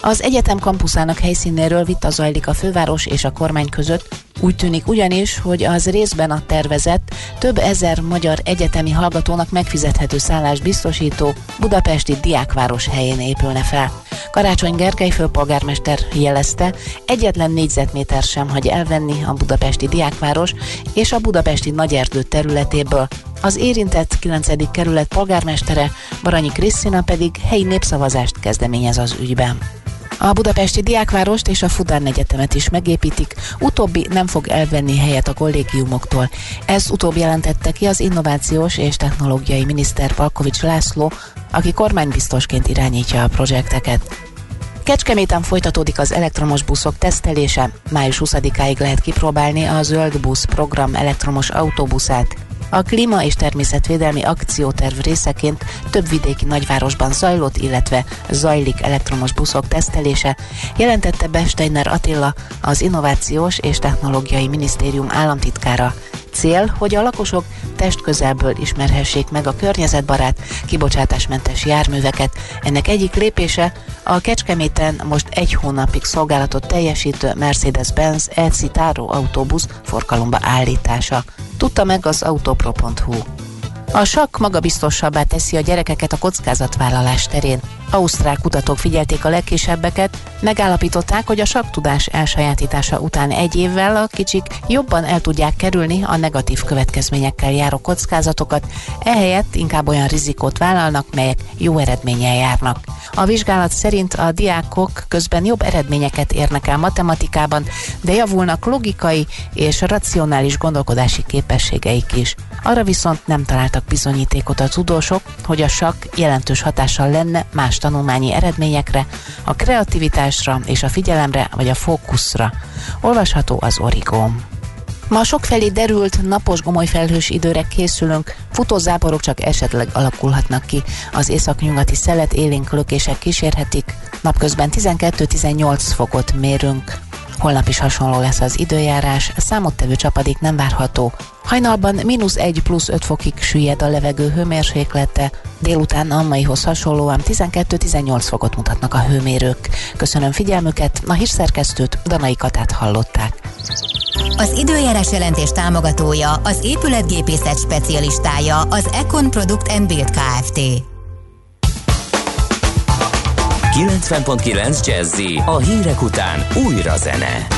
Az egyetem kampuszának helyszínéről vita zajlik a főváros és a kormány között, úgy tűnik ugyanis, hogy az részben a tervezett, több ezer magyar egyetemi hallgatónak megfizethető szállást biztosító budapesti diákváros helyén épülne fel. Karácsony Gergely főpolgármester jelezte, egyetlen négyzetméter sem hagy elvenni a budapesti diákváros és a budapesti nagyerdő területéből. Az érintett 9. kerület polgármestere Baranyi Krisztina pedig helyi népszavazást kezdeményez az ügyben. A budapesti diákvárost és a Fudán Egyetemet is megépítik, utóbbi nem fog elvenni helyet a kollégiumoktól. Ez utóbb jelentette ki az innovációs és technológiai miniszter Palkovics László, aki kormánybiztosként irányítja a projekteket. Kecskeméten folytatódik az elektromos buszok tesztelése. Május 20-áig lehet kipróbálni a Zöld Busz program elektromos autóbuszát. A klíma és természetvédelmi akcióterv részeként több vidéki nagyvárosban zajlott, illetve zajlik elektromos buszok tesztelése, jelentette Besteiner Attila, az Innovációs és Technológiai Minisztérium államtitkára. Cél, hogy a lakosok testközelből ismerhessék meg a környezetbarát, kibocsátásmentes járműveket. Ennek egyik lépése a Kecskeméten most egy hónapig szolgálatot teljesítő Mercedes-Benz E-Citaro autóbusz forgalomba állítása. Tudta meg az autopro.hu. A sakk magabiztosabbá teszi a gyerekeket a kockázatvállalás terén. Ausztrál kutatók figyelték a legkisebbeket, megállapították, hogy a saktudás elsajátítása után egy évvel a kicsik jobban el tudják kerülni a negatív következményekkel járó kockázatokat, ehelyett inkább olyan rizikót vállalnak, melyek jó eredménnyel járnak. A vizsgálat szerint a diákok közben jobb eredményeket érnek el matematikában, de javulnak logikai és racionális gondolkodási képességeik is. Arra viszont nem találtak bizonyítékot a tudósok, hogy a sakk jelentős hatással lenne más tanulmányi eredményekre, a kreativitásra és a figyelemre vagy a fókuszra. Olvasható az Origóm. Ma sokfelé derült, napos gomoly felhős időre készülünk, futózáporok csak esetleg alakulhatnak ki. Az északnyugati szelet élénk lökések kísérhetik, napközben 12-18 fokot mérünk. Holnap is hasonló lesz az időjárás, számottevő csapadék nem várható. Hajnalban mínusz 1 plusz 5 fokig süllyed a levegő hőmérséklete, délután a maihoz hasonlóan 12-18 fokot mutatnak a hőmérők. Köszönöm figyelmüket, a hírszerkesztőt Danai Katát hallották. Az időjárás jelentés támogatója, az épületgépészet specialistája, az Econ Product and Build Kft. 90.9 Jazzy a hírek után újra zene.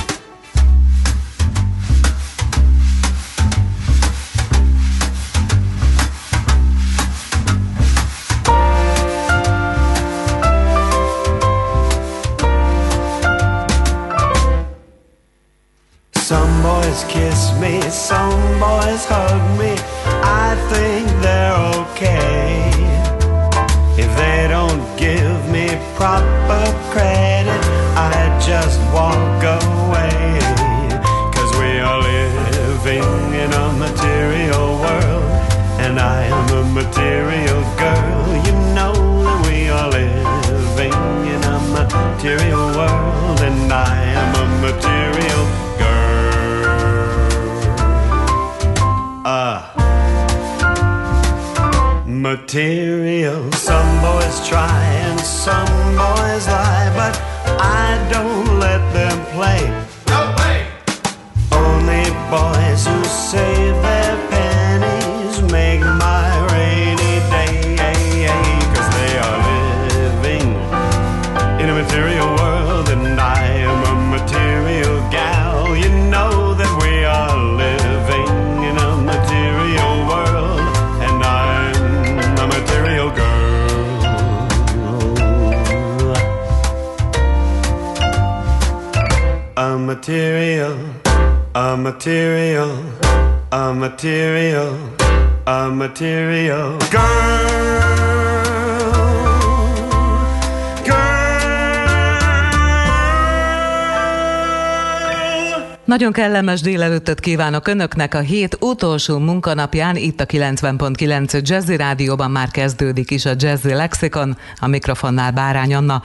Nagyon kellemes délelőttet kívánok Önöknek a hét utolsó munkanapján, itt a 90.9 Jazzy Rádióban már kezdődik is a Jazzy Lexikon, a mikrofonnál Bárány Anna.